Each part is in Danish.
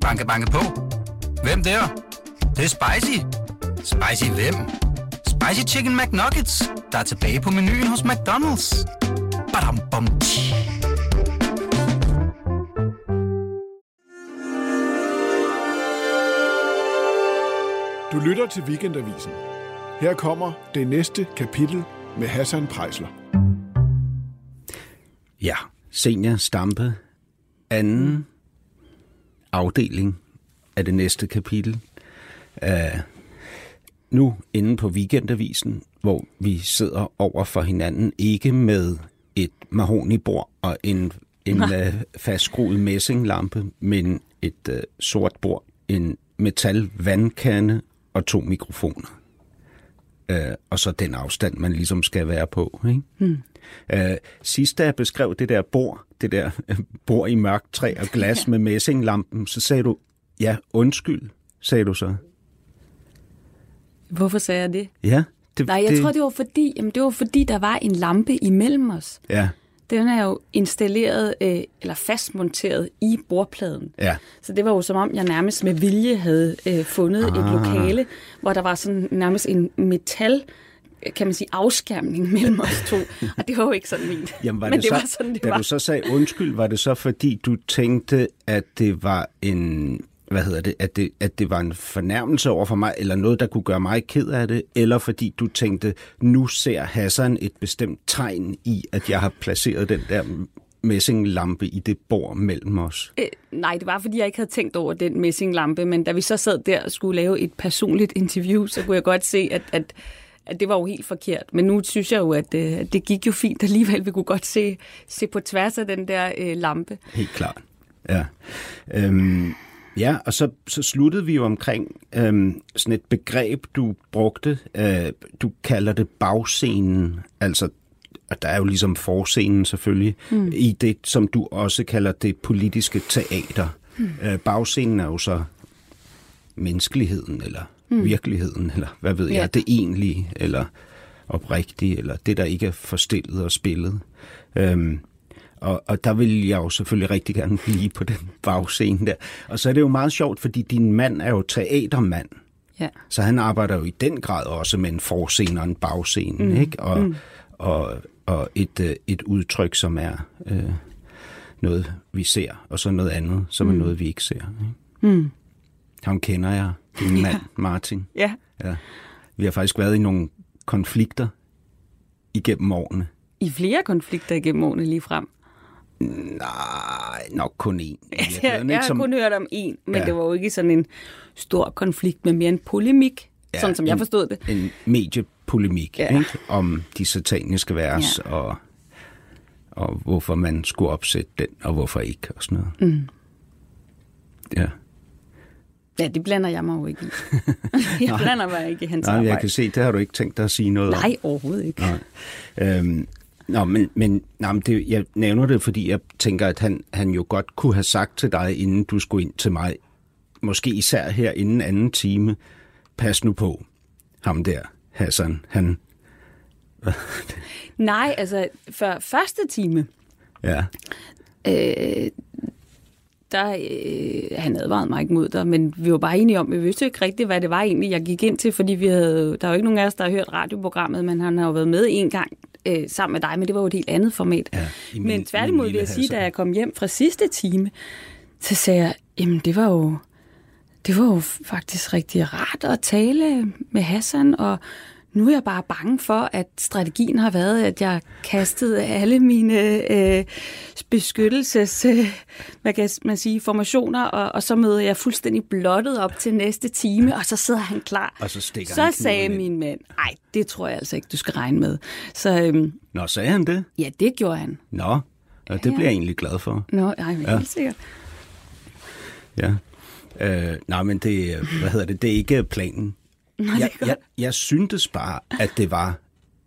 Banke, banke på. Hvem der? Det, det er spicy. Spicy hvem? Spicy Chicken McNuggets, der er tilbage på menuen hos McDonald's. Badum, bom, tji. Du lytter til Weekendavisen. Her kommer det næste kapitel med Hassan Prejsler. Ja, Senior Stampe, anden afdeling af det næste kapitel. Uh, nu inde på Weekendavisen, hvor vi sidder over for hinanden, ikke med et mahonibord og en, en uh, fastskruet messinglampe, men et uh, sort bord, en metal vandkande og to mikrofoner. Uh, og så den afstand, man ligesom skal være på. Ikke? Hmm. Uh, sidst da jeg beskrev det der bord, det der øh, bord i mørkt træ og glas med messinglampen, så sagde du, ja, undskyld, sagde du så. Hvorfor sagde jeg det? Ja. Det, Nej, jeg det... tror, det var fordi, jamen, det var fordi, der var en lampe imellem os. Ja, Den er jo installeret, øh, eller fastmonteret i bordpladen. ja. Så det var jo som om, jeg nærmest med vilje havde øh, fundet ah. et lokale, hvor der var sådan nærmest en metal kan man sige, afskærmning mellem os to. Og det var jo ikke sådan ment. Jamen, var Men det, det så, var sådan, det da var. du så sagde undskyld, var det så fordi, du tænkte, at det var en hvad hedder det, at det, at det var en fornærmelse over for mig, eller noget, der kunne gøre mig ked af det, eller fordi du tænkte, nu ser Hassan et bestemt tegn i, at jeg har placeret den der messinglampe i det bord mellem os. Øh, nej, det var, fordi jeg ikke havde tænkt over den messinglampe, men da vi så sad der og skulle lave et personligt interview, så kunne jeg godt se, at, at, at det var jo helt forkert. Men nu synes jeg jo, at, øh, det gik jo fint alligevel. Vi kunne godt se, se på tværs af den der øh, lampe. Helt klart. Ja. Øhm, ja, og så, så sluttede vi jo omkring øhm, sådan et begreb, du brugte. Øh, du kalder det bagscenen. Altså, og der er jo ligesom forscenen selvfølgelig, mm. i det, som du også kalder det politiske teater. Mm. Øh, bagscenen er jo så menneskeligheden, eller mm. virkeligheden, eller hvad ved jeg, Ja. det egentlige, eller oprigtige, eller det, der ikke er forstillet og spillet. Øhm, og, og der vil jeg jo selvfølgelig rigtig gerne blive på den bagscene der. Og så er det jo meget sjovt, fordi din mand er jo teatermand. Ja. Så han arbejder jo i den grad også med en forscene og en bagscene, mm. ikke? Og, mm. og, og et, øh, et udtryk, som er øh, noget, vi ser, og så noget andet, som mm. er noget, vi ikke ser. Ikke? Mm. Ham kender jeg, din mand, Martin. Ja. Ja. Vi har faktisk været i nogle konflikter igennem årene. I flere konflikter igennem årene lige frem. Nej, nok kun én. Jeg, virkeligheden, jeg ikke? har Som- kun hørt om en, men Ja. ja. det var jo ikke sådan en stor konflikt, men mere en polemik, Ja, ja, sådan som jeg en- forstod det. en mediepolemik Ja. ikke? om de sataniske vers ja. og, og hvorfor man skulle opsætte den, og hvorfor ikke, og sådan noget. Mm. Ja. Ja, det blander jeg mig jo ikke i. jeg blander mig ikke i hans Nej, arbejde. jeg kan se, det har du ikke tænkt dig at sige noget om. Nej, overhovedet ikke. Nej. Øhm, nå, men, men, nå, men det, jeg nævner det, fordi jeg tænker, at han, han jo godt kunne have sagt til dig, inden du skulle ind til mig, måske især her inden anden time, pas nu på ham der, Hassan, han, Nej, altså før første time, ja, øh, der, øh, han advarede mig ikke mod dig, men vi var bare enige om, at vi vidste ikke rigtigt, hvad det var egentlig, jeg gik ind til, fordi vi havde, der er jo ikke nogen af os, der har hørt radioprogrammet, men han har jo været med en gang øh, sammen med dig, men det var jo et helt andet format. Ja, min- men tværtimod vil jeg sige, Hassan. da jeg kom hjem fra sidste time, så sagde jeg, jamen det var jo, det var jo faktisk rigtig rart at tale med Hassan, og nu er jeg bare bange for, at strategien har været, at jeg kastede alle mine øh, beskyttelses, øh, hvad kan man sige, formationer, og, og så møder jeg fuldstændig blottet op til næste time, og så sidder han klar. Og så stikker så han sagde ind. min mand, nej, det tror jeg altså ikke, du skal regne med. Så øhm, Nå, sagde han det? ja, det gjorde han. Nå, ja, det bliver jeg egentlig glad for. Nå, ej, men Ja. helt sikkert. Ja. Øh, nej, men det, øh, hvad hedder det, det er ikke planen. Nej, jeg, jeg, jeg syntes bare, at det var...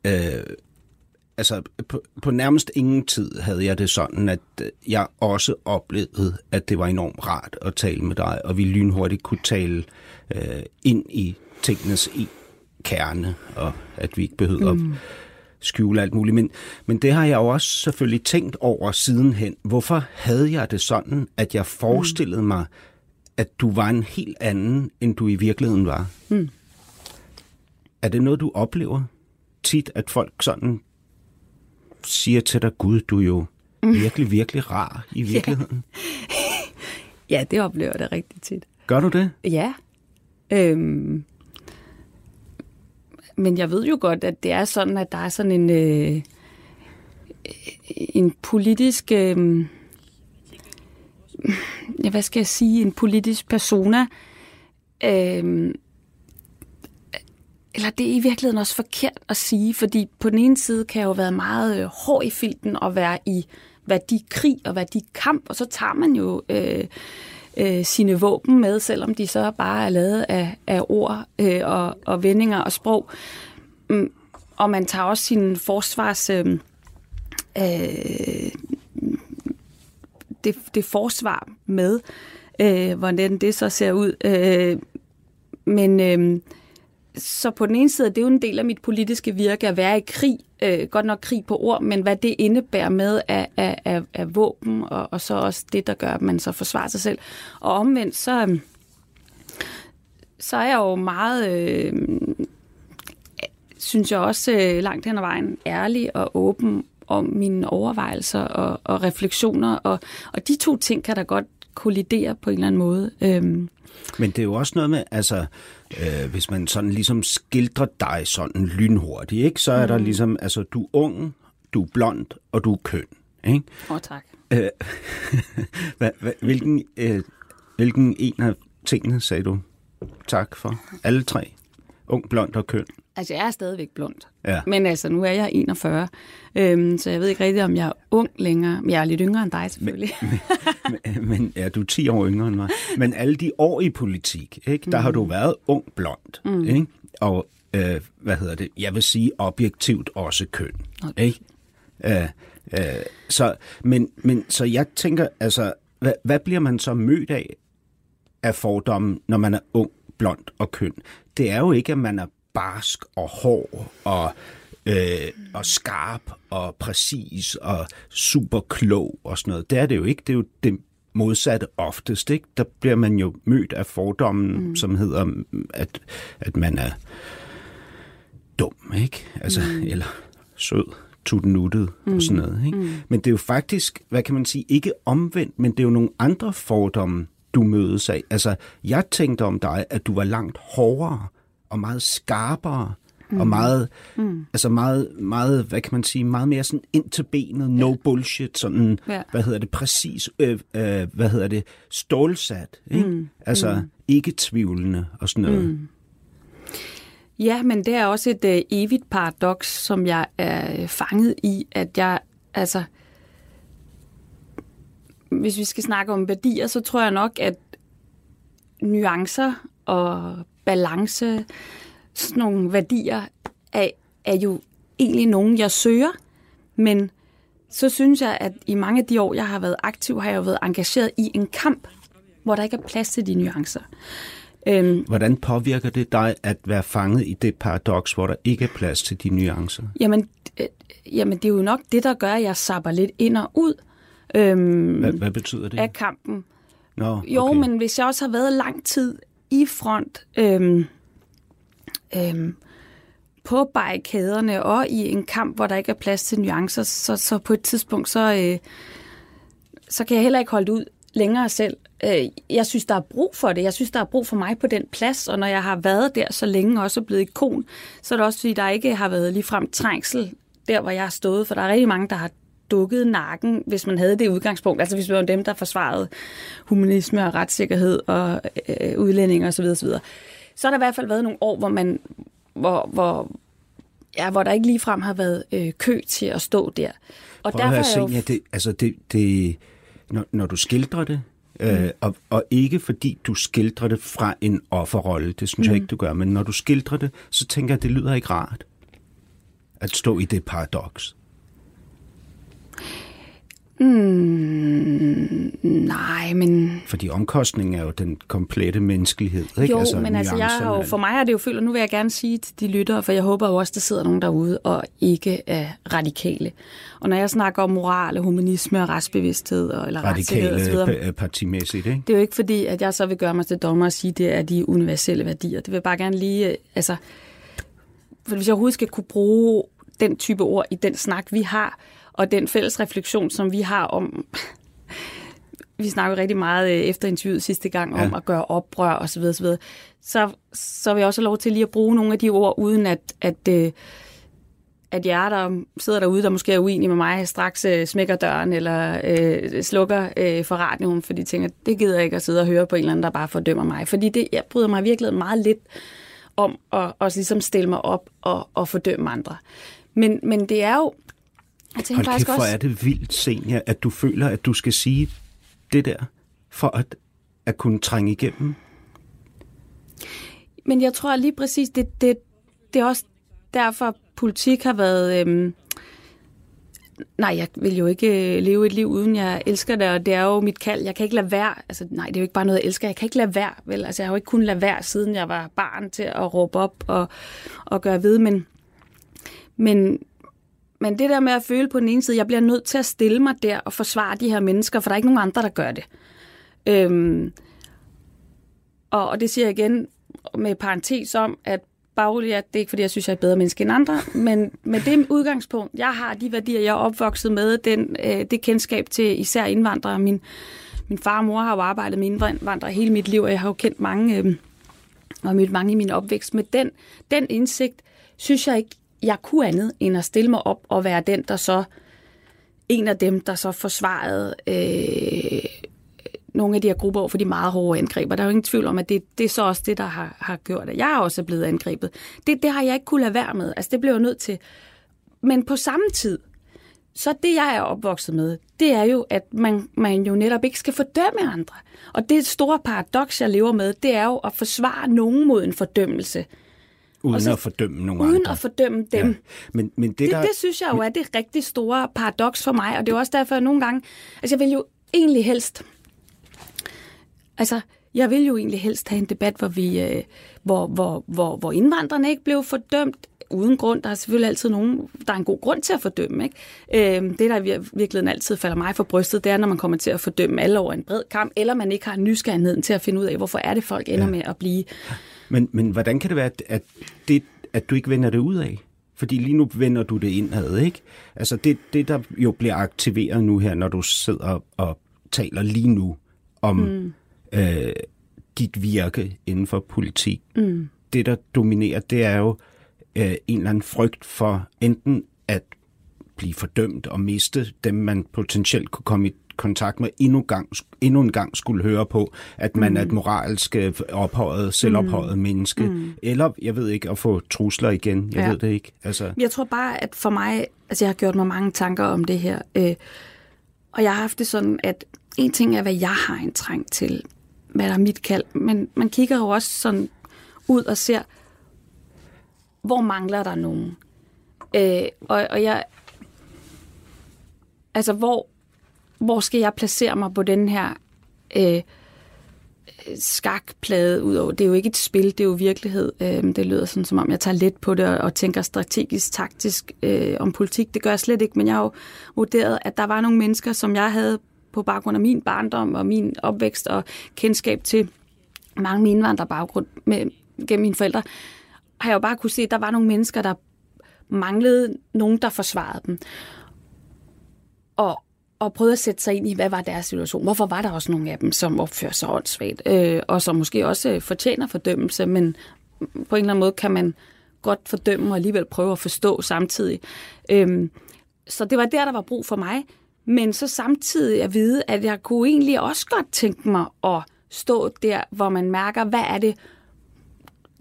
Øh, altså, på, på nærmest ingen tid havde jeg det sådan, at øh, jeg også oplevede, at det var enormt rart at tale med dig, og vi lynhurtigt kunne tale øh, ind i tingenes i kerne, og at vi ikke behøvede mm. at skjule alt muligt. Men, men det har jeg jo også selvfølgelig tænkt over sidenhen. Hvorfor havde jeg det sådan, at jeg forestillede mm. mig, at du var en helt anden, end du i virkeligheden var? Mm. Er det noget, du oplever tit, at folk sådan siger til dig, Gud, du er jo mm. virkelig, virkelig rar i virkeligheden? Ja, ja det oplever jeg det rigtig tit. Gør du det? Ja. Øhm, men jeg ved jo godt, at det er sådan, at der er sådan en, øh, en politisk... Øh, ja, hvad skal jeg sige? En politisk persona. Øh, eller det er i virkeligheden også forkert at sige, fordi på den ene side kan jeg jo være meget øh, hård i filten og være i værdikrig og værdikamp, og så tager man jo øh, øh, sine våben med, selvom de så bare er lavet af, af ord øh, og, og vendinger og sprog. Mm, og man tager også sin forsvars... Øh, øh, det, det forsvar med, øh, hvordan det så ser ud. Øh, men øh, så på den ene side, det er jo en del af mit politiske virke at være i krig, øh, godt nok krig på ord, men hvad det indebærer med af, af, af, af våben, og, og så også det, der gør, at man så forsvarer sig selv. Og omvendt, så, øhm, så er jeg jo meget, øh, synes jeg også øh, langt hen ad vejen, ærlig og åben om mine overvejelser og, og refleksioner, og, og de to ting kan da godt kollidere på en eller anden måde. Øhm. Men det er jo også noget med, altså, øh, hvis man sådan ligesom skildrer dig sådan lynhurtigt, ikke? så er mm. der ligesom, altså, du er ung, du er blond, og du er køn. Ikke? Åh, oh, tak. Øh, hvilken, øh, hvilken en af tingene sagde du tak for? Alle tre? Ung, blond og køn? Altså, jeg er stadigvæk blond. Ja. Men altså, nu er jeg 41, øhm, så jeg ved ikke rigtigt, om jeg er ung længere. Men jeg er lidt yngre end dig, selvfølgelig. Men, men, men ja, du er 10 år yngre end mig. Men alle de år i politik, ikke, der mm. har du været ung blond. Mm. Ikke? Og, øh, hvad hedder det, jeg vil sige objektivt også køn. Okay. Ikke? Øh, øh, så, men, men, så jeg tænker, altså, hvad, hvad bliver man så mødt af af fordommen, når man er ung, blond og køn? Det er jo ikke, at man er barsk og hård og, øh, og skarp og præcis og super klog og sådan noget. Det er det jo ikke. Det er jo det modsatte oftest. Ikke? Der bliver man jo mødt af fordommen, mm. som hedder, at, at man er dum, ikke? Altså, mm. eller sød, tuttenuttet mm. og sådan noget. Ikke? Mm. Men det er jo faktisk, hvad kan man sige, ikke omvendt, men det er jo nogle andre fordomme, du mødes af. Altså, jeg tænkte om dig, at du var langt hårdere og meget skarpere, mm. og meget, mm. altså meget, meget, hvad kan man sige, meget mere sådan ind til benet, no ja. bullshit, sådan, ja. hvad hedder det, præcis, øh, øh, hvad hedder det, stålsat, ikke? Mm. Altså mm. ikke tvivlende og sådan noget. Mm. Ja, men det er også et øh, evigt paradoks, som jeg er fanget i, at jeg, altså, hvis vi skal snakke om værdier, så tror jeg nok, at nuancer og balance, sådan nogle værdier, er, er jo egentlig nogen, jeg søger, men så synes jeg, at i mange af de år, jeg har været aktiv, har jeg jo været engageret i en kamp, hvor der ikke er plads til de nuancer. Øhm, Hvordan påvirker det dig at være fanget i det paradoks, hvor der ikke er plads til de nuancer? Jamen, øh, jamen det er jo nok det, der gør, at jeg sapper lidt ind og ud øhm, hvad, hvad betyder det? af kampen. Nå, okay. Jo, men hvis jeg også har været lang tid i front øhm, øhm, på barrikaderne og i en kamp, hvor der ikke er plads til nuancer, så, så på et tidspunkt, så, øh, så kan jeg heller ikke holde ud længere selv. Øh, jeg synes, der er brug for det. Jeg synes, der er brug for mig på den plads, og når jeg har været der så længe, også blevet ikon, så er det også, fordi der ikke har været ligefrem trængsel der, hvor jeg har stået, for der er rigtig mange, der har dukket nakken, hvis man havde det udgangspunkt. Altså hvis vi var dem, der forsvarede humanisme og retssikkerhed og øh, udlænding osv. osv. Så har der i hvert fald været nogle år, hvor man hvor, hvor, ja, hvor der ikke ligefrem har været øh, kø til at stå der. Og Prøv derfor at høre, jo... det, altså det, det, når, når du skildrer det, øh, mm. og, og ikke fordi du skildrer det fra en offerrolle, det synes mm. jeg ikke, du gør, men når du skildrer det, så tænker jeg, at det lyder ikke rart at stå i det paradoks. Mm, nej, men... Fordi omkostningen er jo den komplette menneskelighed. Ikke? Jo, altså, men altså, jeg har jo, for mig er det jo følt, og nu vil jeg gerne sige til de lyttere, for jeg håber jo også, der sidder nogen derude og ikke er radikale. Og når jeg snakker om moral og humanisme og retsbevidsthed og, eller radikale osv., pa- partimæssigt, ikke? det er jo ikke fordi, at jeg så vil gøre mig til dommer og sige, at det er de universelle værdier. Det vil jeg bare gerne lige, øh, altså, for hvis jeg overhovedet skal kunne bruge den type ord i den snak, vi har, og den fælles refleksion, som vi har om, vi snakkede rigtig meget øh, efter interviewet sidste gang om Ja. at gøre oprør og så videre, så, videre. så, så vil jeg også have lov til lige at bruge nogle af de ord, uden at, at, øh, at jer, der sidder derude, der måske er uenige med mig, straks øh, smækker døren eller øh, slukker øh, for radioen, fordi de tænker, det gider jeg ikke at sidde og høre på en eller anden, der bare fordømmer mig. Fordi det, jeg bryder mig virkelig meget lidt om at også ligesom stille mig op og, og fordømme andre. Men, men det er jo... Jeg tænker Hold kæft, hvor også... er det vildt, Senior, at du føler, at du skal sige det der, for at, at kunne trænge igennem. Men jeg tror lige præcis, det, det, det er også derfor, politik har været... Øhm, nej, jeg vil jo ikke øh, leve et liv, uden jeg elsker det, og det er jo mit kald. Jeg kan ikke lade være. Altså, nej, det er jo ikke bare noget, jeg elsker. Jeg kan ikke lade være, vel? Altså, jeg har jo ikke kunnet lade være, siden jeg var barn, til at råbe op og, og gøre ved, men, men, men det der med at føle på den ene side, jeg bliver nødt til at stille mig der og forsvare de her mennesker, for der er ikke nogen andre, der gør det. Øhm, og, og det siger jeg igen med parentes om, at baglig, det er ikke fordi, jeg synes, jeg er et bedre menneske end andre, men med det udgangspunkt, jeg har de værdier, jeg er opvokset med, den, øh, det kendskab til især indvandrere. Min, min far og mor har jo arbejdet med indvandrere hele mit liv, og jeg har jo kendt mange, øh, og mødt mange i min opvækst. Med den, den indsigt, synes jeg ikke, jeg kunne andet, end at stille mig op og være den, der så, en af dem, der så forsvarede øh, nogle af de her grupper over for de meget hårde angreb. Og der er jo ingen tvivl om, at det, det er så også det, der har, har gjort, at jeg også er blevet angrebet. Det, det har jeg ikke kunne lade være med. Altså, det blev jeg nødt til. Men på samme tid, så det, jeg er opvokset med, det er jo, at man, man jo netop ikke skal fordømme andre. Og det store paradoks, jeg lever med, det er jo at forsvare nogen mod en fordømmelse, Uden så- at fordømme nogen uden andre. at fordømme dem. Ja. Men, men det, Det, der... det synes jeg jo er det rigtig store paradoks for mig, og det er jo også derfor, at nogle gange... Altså, jeg vil jo egentlig helst... Altså, jeg vil jo egentlig helst have en debat, hvor, vi, øh, hvor, hvor, hvor, hvor indvandrerne ikke blev fordømt uden grund. Der er selvfølgelig altid nogen, der er en god grund til at fordømme. Ikke? Øh, det, der i vir- virkeligheden altid falder mig for brystet, det er, når man kommer til at fordømme alle over en bred kamp, eller man ikke har nysgerrigheden til at finde ud af, hvorfor er det, folk ender ja. med at blive Men, men hvordan kan det være, at, at, det, at du ikke vender det ud af? Fordi lige nu vender du det indad, ikke? Altså det, det, der jo bliver aktiveret nu her, når du sidder og taler lige nu om mm. øh, dit virke inden for politik. Mm. Det, der dominerer, det er jo øh, en eller anden frygt for enten at blive fordømt og miste dem, man potentielt kunne komme i kontakt med, endnu, gang, endnu en gang skulle høre på, at man mm. er et moralsk øh, ophøjet, selvophøjet mm. menneske. Mm. Eller, jeg ved ikke, at få trusler igen. Jeg Ja. ja. ved det ikke. Altså, Jeg tror bare, at for mig, altså jeg har gjort mig mange tanker om det her, øh, og jeg har haft det sådan, at en ting er, hvad jeg har en trang til, hvad der er mit kald, men man kigger jo også sådan ud og ser, hvor mangler der nogen? Øh, og, og jeg, altså hvor, hvor skal jeg placere mig på den her øh, skakplade ud over. Det er jo ikke et spil, det er jo virkelighed. Øh, det lyder sådan, som om jeg tager let på det og, og tænker strategisk, taktisk øh, om politik. Det gør jeg slet ikke, men jeg har jo vurderet, at der var nogle mennesker, som jeg havde på baggrund af min barndom og min opvækst og kendskab til mange med indvandrerbaggrund med, gennem mine forældre, har jeg jo bare kunne se, at der var nogle mennesker, der manglede nogen, der forsvarede dem. Og, og prøvede at sætte sig ind i, hvad var deres situation. Hvorfor var der også nogle af dem, som opfører sig åndssvagt, øh, og som måske også øh, fortjener fordømmelse, men på en eller anden måde kan man godt fordømme og alligevel prøve at forstå samtidig. Øhm, så det var der, der var brug for mig. Men så samtidig at vide, at jeg kunne egentlig også godt tænke mig at stå der, hvor man mærker, hvad er det,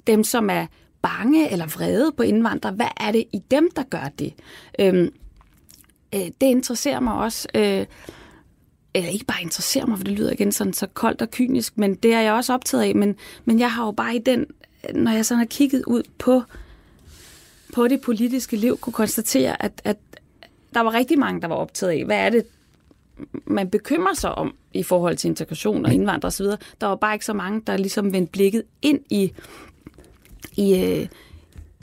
dem som er bange eller vrede på indvandrere, hvad er det i dem, der gør det? Øhm, øh, det interesserer mig også. Øh, eller ikke bare interesserer mig, for det lyder igen sådan så koldt og kynisk, men det er jeg også optaget af. Men, men jeg har jo bare i den, når jeg sådan har kigget ud på, på det politiske liv, kunne konstatere, at, at der var rigtig mange, der var optaget af, hvad er det, man bekymrer sig om i forhold til integration og indvandrere osv. Der var bare ikke så mange, der ligesom vendte blikket ind i, i, øh,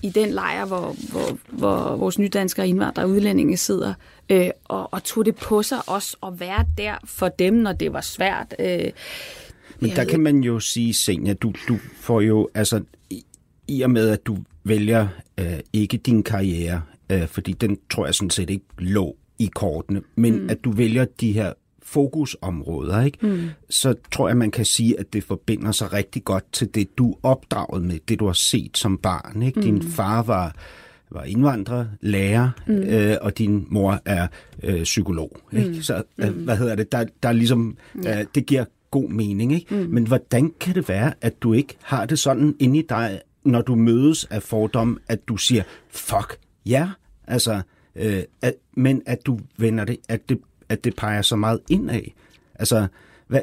i den lejr, hvor, hvor, hvor vores nydanskere indvandrere og udlændinge sidder, øh, og, og tog det på sig også at være der for dem, når det var svært. Øh, Men der kan man jo sige, Senja, du, du får jo, altså, i, i og med, at du vælger øh, ikke din karriere, øh, fordi den tror jeg sådan set ikke lå i kortene, men mm. at du vælger de her fokusområder, ikke? Mm. så tror jeg, man kan sige, at det forbinder sig rigtig godt til det, du opdraget med, det du har set som barn. Ikke? Mm. Din far var var indvandrer, lærer, mm. øh, og din mor er øh, psykolog. Ikke? Mm. Så øh, hvad hedder det? Der, der er ligesom, ja. øh, det giver god mening. Ikke? Mm. Men hvordan kan det være, at du ikke har det sådan inde i dig, når du mødes af fordom, at du siger, fuck, ja, altså, øh, at, men at du vender det, at det, at det peger så meget indad. Altså, hvad,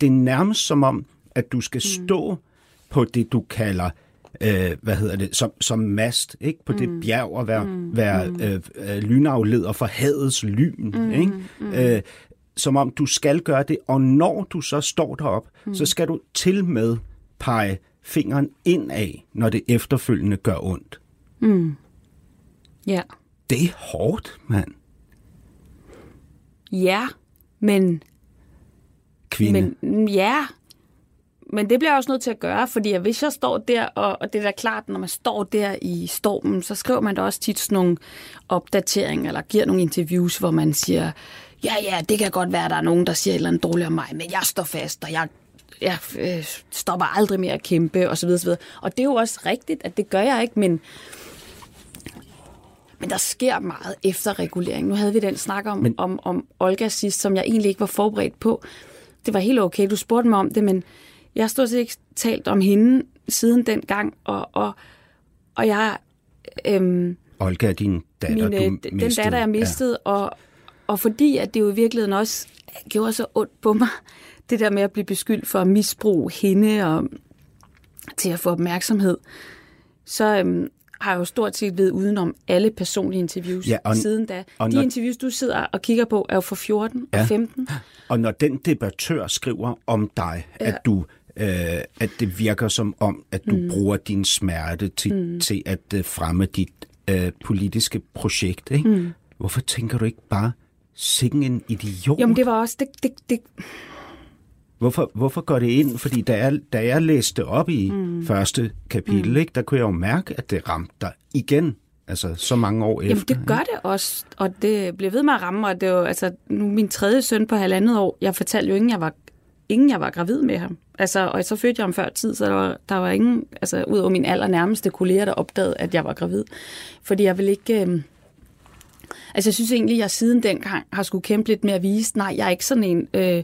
det er nærmest som om, at du skal stå mm. på det, du kalder øh, hvad hedder det, som, som mast ikke? på mm. det bjerg og være, mm. være mm. øh, øh, lynafleder for hadets lyn. Mm. Ikke? Mm. Øh, som om du skal gøre det, og når du så står derop, mm. så skal du til med pege fingeren ind af, når det efterfølgende gør ondt. Mm. Ja. Det er hårdt, mand. Ja, men... Kvinde. Men, ja, men det bliver jeg også nødt til at gøre, fordi hvis jeg står der, og, og det er da klart, når man står der i stormen, så skriver man da også tit sådan nogle opdateringer, eller giver nogle interviews, hvor man siger, ja, ja, det kan godt være, at der er nogen, der siger et eller andet dårligt om mig, men jeg står fast, og jeg jeg øh, stopper aldrig med at kæmpe, og så videre, så videre. Og det er jo også rigtigt, at det gør jeg ikke, men, men der sker meget efter regulering. Nu havde vi den snak om, men... om, om Olga sidst, som jeg egentlig ikke var forberedt på. Det var helt okay, du spurgte mig om det, men jeg har stort set ikke talt om hende siden den gang, og, og, og jeg... Øhm, Olga er din datter, mine, du Den mistede. datter, jeg mistede, ja. og, og fordi at det jo i virkeligheden også gjorde så ondt på mig, det der med at blive beskyldt for at misbruge hende og til at få opmærksomhed, så øhm, har jo stort set ved udenom alle personlige interviews Ja, og- siden da. og De når- interviews, du sidder og kigger på, er jo fra 14 Ja. og 15. Og når den debattør skriver om dig, ja. at du øh, at det virker som om, at du mm. bruger din smerte til, mm. til at øh, fremme dit øh, politiske projekt, ikke? Mm. hvorfor tænker du ikke bare, sikken en idiot? Jamen, det var også... Det, det, det, Hvorfor, hvorfor går det ind? Fordi da jeg, da jeg læste op i mm. første kapitel, mm. ikke, der kunne jeg jo mærke, at det ramte dig igen. Altså så mange år Jamen, efter. det gør det også, og det bliver ved med at ramme, og det er jo, altså, nu min tredje søn på halvandet år, jeg fortalte jo ingen, jeg var, ingen, jeg var gravid med ham. Altså, og så fødte jeg ham før tid, så der var, der var ingen, altså ud over min allernærmeste kolleger, der opdagede, at jeg var gravid. Fordi jeg vil ikke... Øh, altså, jeg synes egentlig, jeg siden dengang har skulle kæmpe lidt med at vise, nej, jeg er ikke sådan en... Øh,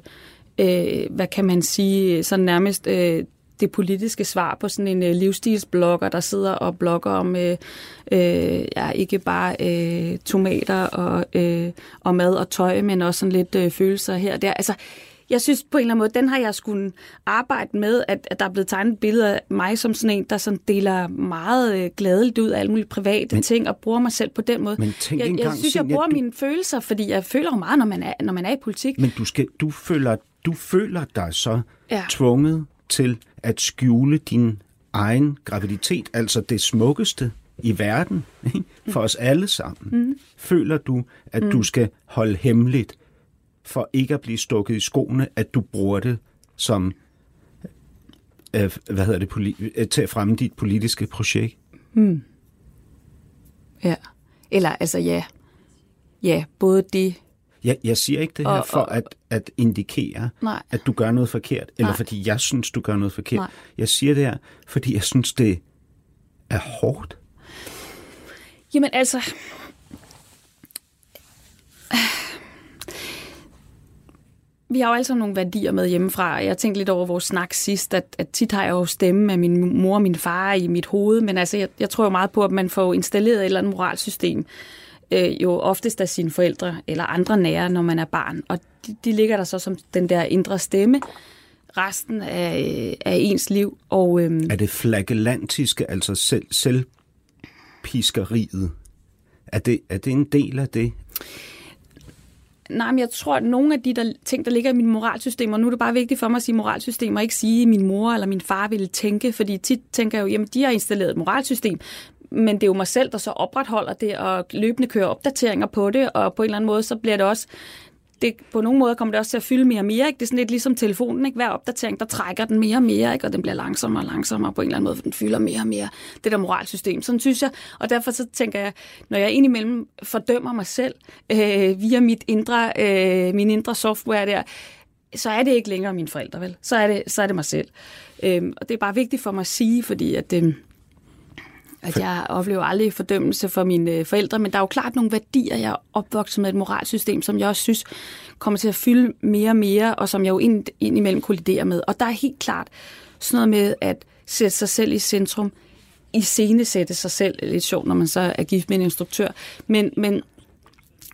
øh, hvad kan man sige, sådan nærmest øh, det politiske svar på sådan en øh, livsstilsblogger, der sidder og blogger om øh, øh, ja, ikke bare øh, tomater og, øh, og mad og tøj, men også sådan lidt øh, følelser her og der. Altså, jeg synes på en eller anden måde, den har jeg skulle arbejde med, at, at der er blevet tegnet billeder af mig som sådan en, der sådan deler meget øh, gladeligt ud af alle mulige private Men- ting, og bruger mig selv på den måde. Men tænk jeg, jeg synes, jeg bruger du- mine følelser, fordi jeg føler jo meget, når man er, når man er i politik. Men du, skal, du, føler, du føler dig så ja. Tvunget til at skjule din egen graviditet, altså det smukkeste i verden, ikke? for os alle sammen. Mm. Føler du, at mm. du skal holde hemmeligt, for ikke at blive stukket i skoene, at du bruger det som øh, hvad hedder det, poli- øh, til at fremme dit politiske projekt? Ja. Eller altså ja. Ja, både det. Jeg, jeg siger ikke det her Og- for og- at, at indikere, Nej. at du gør noget forkert, eller Nej. fordi jeg synes, du gør noget forkert. Nej. Jeg siger det her, fordi jeg synes, det er hårdt. Jamen altså... Vi har jo alle sammen nogle værdier med hjemmefra, jeg tænkte lidt over vores snak sidst, at, at tit har jeg jo stemme af min mor og min far i mit hoved, men altså, jeg, jeg tror jo meget på, at man får installeret et eller andet moralsystem, øh, jo oftest af sine forældre eller andre nære, når man er barn, og de, de ligger der så som den der indre stemme resten af, af ens liv, og... Øhm, Er det flagellantiske, altså selv, selvpiskeriet? Er det, er det en del af det? Nej, men jeg tror, at nogle af de der ting, der ligger i min moralsystem, og nu er det bare vigtigt for mig at sige moralsystem, og ikke sige, at min mor eller min far ville tænke, fordi tit tænker jeg jo, jamen de har installeret et moralsystem, men det er jo mig selv, der så opretholder det, og løbende kører opdateringer på det, og på en eller anden måde, så bliver det også det, på nogle måder kommer det også til at fylde mere og mere. Ikke? Det er sådan lidt ligesom telefonen. Ikke? Hver opdatering, der trækker den mere og mere, ikke? og den bliver langsommere og langsommere på en eller anden måde, for den fylder mere og mere. Det der moralsystem. Sådan synes jeg. Og derfor så tænker jeg, når jeg indimellem fordømmer mig selv øh, via mit indre, øh, min indre software der, så er det ikke længere mine forældre, vel? Så er det, så er det mig selv. Øh, og det er bare vigtigt for mig at sige, fordi at... Øh, at jeg oplever aldrig fordømmelse for mine øh, forældre, men der er jo klart nogle værdier, jeg er opvokset med et moralsystem, som jeg også synes kommer til at fylde mere og mere, og som jeg jo ind, indimellem kolliderer med. Og der er helt klart sådan noget med at sætte sig selv i centrum, i scene sætte sig selv, lidt sjovt, når man så er gift med en instruktør, men, men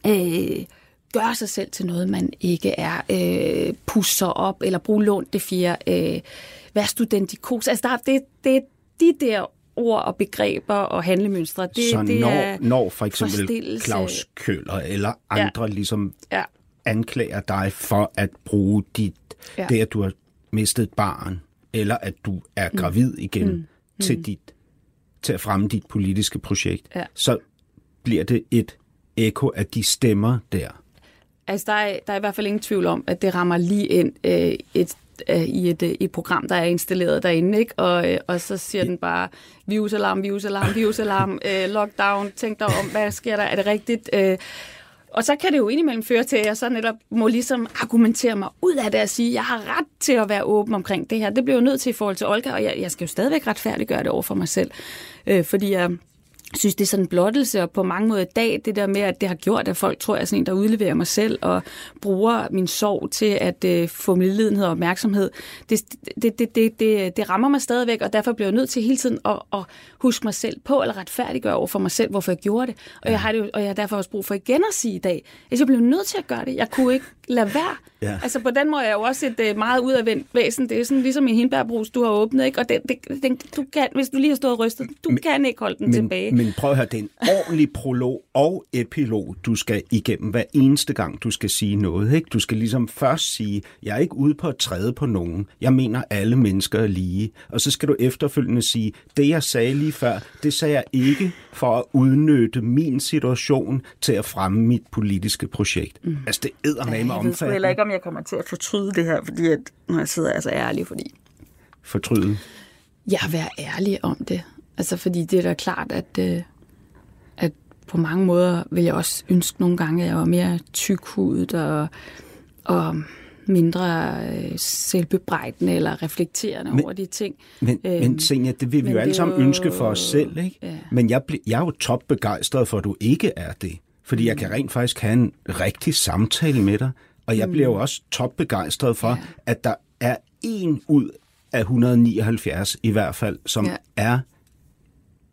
øh, gøre sig selv til noget, man ikke er, øh, pusser op, eller bruge lånt det fjerde, øh, være studentikos. Altså, der, det, det, de der ord og begreber og handlemønstre. Det, så det når, er når for eksempel Claus Køller eller andre ja. ligesom ja. anklager dig for at bruge dit, ja. det, at du har mistet et barn, eller at du er mm. gravid igen mm. til, mm. dit, til at fremme dit politiske projekt, ja. så bliver det et ekko af de stemmer der. Altså, der er, der er i hvert fald ingen tvivl om, at det rammer lige ind øh, et øh, i et, øh, et program, der er installeret derinde, ikke? Og, øh, og så siger den bare, virusalarm, virusalarm, virusalarm, øh, lockdown, tænk dig om, hvad sker der, er det rigtigt? Øh, og så kan det jo indimellem føre til, at jeg så netop må ligesom argumentere mig ud af det og sige, at jeg har ret til at være åben omkring det her. Det bliver jo nødt til i forhold til Olga, og jeg, jeg skal jo stadigvæk retfærdiggøre det over for mig selv. Øh, fordi jeg, synes, det er sådan en blottelse, og på mange måder i dag, det der med, at det har gjort, at folk tror, jeg er sådan en, der udleverer mig selv og bruger min sorg til at øh, få medlidenhed og opmærksomhed, det, det, det, det, det, det rammer mig stadigvæk, og derfor bliver jeg nødt til hele tiden at, at huske mig selv på, eller retfærdiggøre over for mig selv, hvorfor jeg gjorde det. Og, jeg, har det, og jeg har derfor også brug for igen at sige i dag, at jeg blev nødt til at gøre det. Jeg kunne ikke lade være. Ja. Altså på den måde er jeg jo også et uh, meget udadvendt væsen. Det er sådan ligesom en hindbærbrus, du har åbnet, ikke? og den, den, den, du kan, hvis du lige har stået og rystet, du men, kan ikke holde den men, tilbage. Men prøv at høre, det er en ordentlig prolog og epilog, du skal igennem hver eneste gang, du skal sige noget. Ikke? Du skal ligesom først sige, jeg er ikke ude på at træde på nogen. Jeg mener, alle mennesker er lige. Og så skal du efterfølgende sige, det jeg sagde lige før, det sagde jeg ikke for at udnytte min situation til at fremme mit politiske projekt. Mm. Altså, det æder med mig omfattende. Jeg ved heller ikke, om jeg kommer til at fortryde det her, fordi at, når jeg sidder altså ærlig, fordi... Fortryde? Ja, være ærlig om det. Altså, fordi det er da klart, at, øh, at på mange måder vil jeg også ønske nogle gange, at jeg var mere tykhudet og, og mindre øh, selvbebrejdende eller reflekterende men, over de ting. Men, øhm, men Senja, det vil vi jo alle sammen jo... ønske for os selv, ikke? Ja. Men jeg, jeg er jo topbegejstret for, at du ikke er det. Fordi mm. jeg kan rent faktisk have en rigtig samtale med dig. Og jeg mm. bliver jo også topbegejstret for, ja. at der er en ud af 179 i hvert fald, som ja. er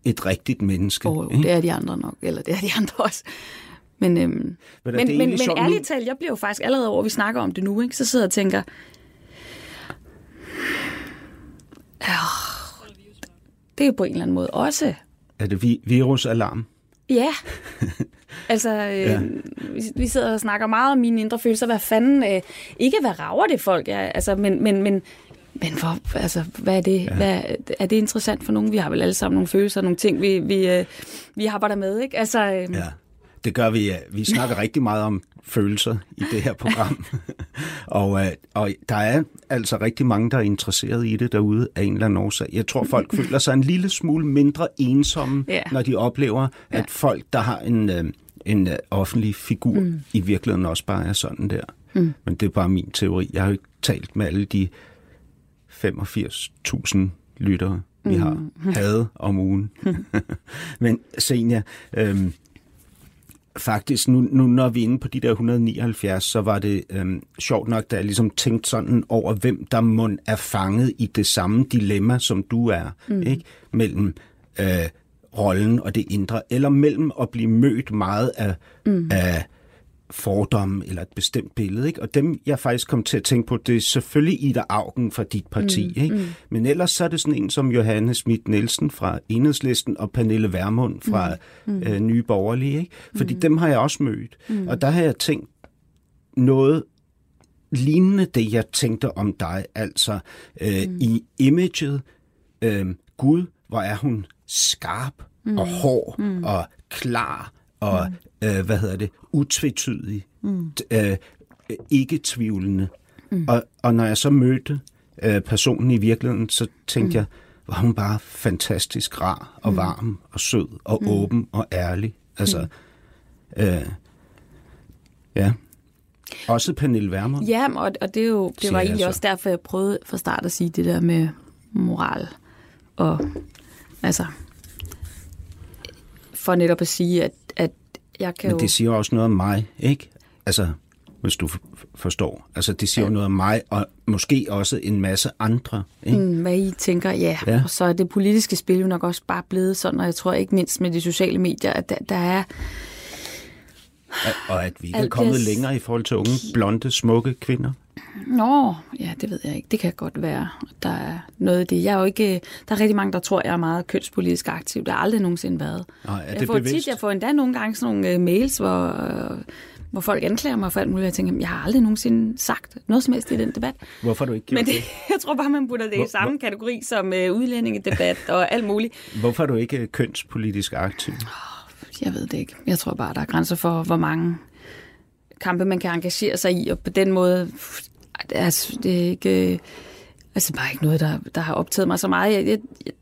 et rigtigt menneske. Oh, det er de andre nok, eller det er de andre også. Men, øhm, men, men, men, men ærligt talt, jeg bliver jo faktisk allerede over, vi snakker om det nu, ikke? så sidder jeg og tænker, det er jo på en eller anden måde også... Er det vi virusalarm? Ja. altså, øh, ja. Vi, vi sidder og snakker meget om mine indre følelser. Hvad fanden... Øh, ikke hvad rager det folk? Ja, altså, men, men, men, men for, altså, hvad er det? Ja. Hvad, er det interessant for nogen? Vi har vel alle sammen nogle følelser, nogle ting, vi, vi, øh, vi arbejder med, ikke? Altså, øh, ja. Det gør vi. Vi snakker rigtig meget om følelser i det her program. og, øh, og der er altså rigtig mange, der er interesseret i det derude af en eller anden årsag. Jeg tror, folk føler sig en lille smule mindre ensomme, ja. når de oplever, ja. at folk, der har en, øh, en øh, offentlig figur, mm. i virkeligheden også bare er sådan der. Mm. Men det er bare min teori. Jeg har jo ikke talt med alle de 85.000 lyttere, vi mm. har havde om ugen. Men Senja, øhm, faktisk, nu, nu når vi er inde på de der 179, så var det øhm, sjovt nok, da jeg ligesom tænkte sådan over, hvem der må er fanget i det samme dilemma, som du er, mm. ikke? Mellem øh, rollen og det indre, eller mellem at blive mødt meget af, mm. af fordomme eller et bestemt billede. Ikke? Og dem, jeg faktisk kom til at tænke på, det er selvfølgelig Ida Augen fra dit parti. Mm, ikke? Mm. Men ellers så er det sådan en som Johanne Schmidt Nielsen fra Enhedslisten og Pernille Vermund fra mm, mm. Øh, Nye Borgerlige. Ikke? Fordi mm. dem har jeg også mødt. Mm. Og der har jeg tænkt, noget lignende det, jeg tænkte om dig. Altså øh, mm. i imaget, øh, Gud, hvor er hun skarp mm. og hård mm. og klar og, mm. øh, hvad hedder det, utvetydig, mm. øh, ikke tvivlende. Mm. Og, og når jeg så mødte øh, personen i virkeligheden, så tænkte mm. jeg, var hun bare fantastisk rar og mm. varm og sød og mm. åben og ærlig. Altså, mm. øh, ja. Også Pernille Wermer. Ja, og, og det, er jo, det var egentlig også derfor, jeg prøvede fra start at sige det der med moral. Og altså, for netop at sige, at jeg kan Men det siger også noget om mig, ikke? Altså, hvis du forstår. Altså, det siger ja. noget om mig, og måske også en masse andre. Ikke? Mm, hvad I tænker, ja. ja. Og så er det politiske spil jo nok også bare blevet sådan, og jeg tror ikke mindst med de sociale medier, at der, der er... Og at vi ikke er kommet længere i forhold til unge, blonde, smukke kvinder. Nå, ja, det ved jeg ikke. Det kan godt være. Der er noget af det. Jeg er jo ikke, der er rigtig mange, der tror, jeg er meget kønspolitisk aktiv. Det har aldrig nogensinde været. Nej, er det jeg får bevidst? tit, jeg får endda nogle gange sådan nogle uh, mails, hvor, uh, hvor folk anklager mig for alt muligt. Jeg tænker, jeg har aldrig nogensinde sagt noget som helst i den debat. Hvorfor du ikke gjort Men det, det? jeg tror bare, man putter det Hvor, i samme hvor, kategori som uh, udlændingedebat og alt muligt. Hvorfor er du ikke kønspolitisk aktiv? Jeg ved det ikke. Jeg tror bare, der er grænser for, hvor mange kampe man kan engagere sig i, og på den måde det er, det er ikke, altså bare ikke noget, der, der har optaget mig så meget. Jeg, jeg,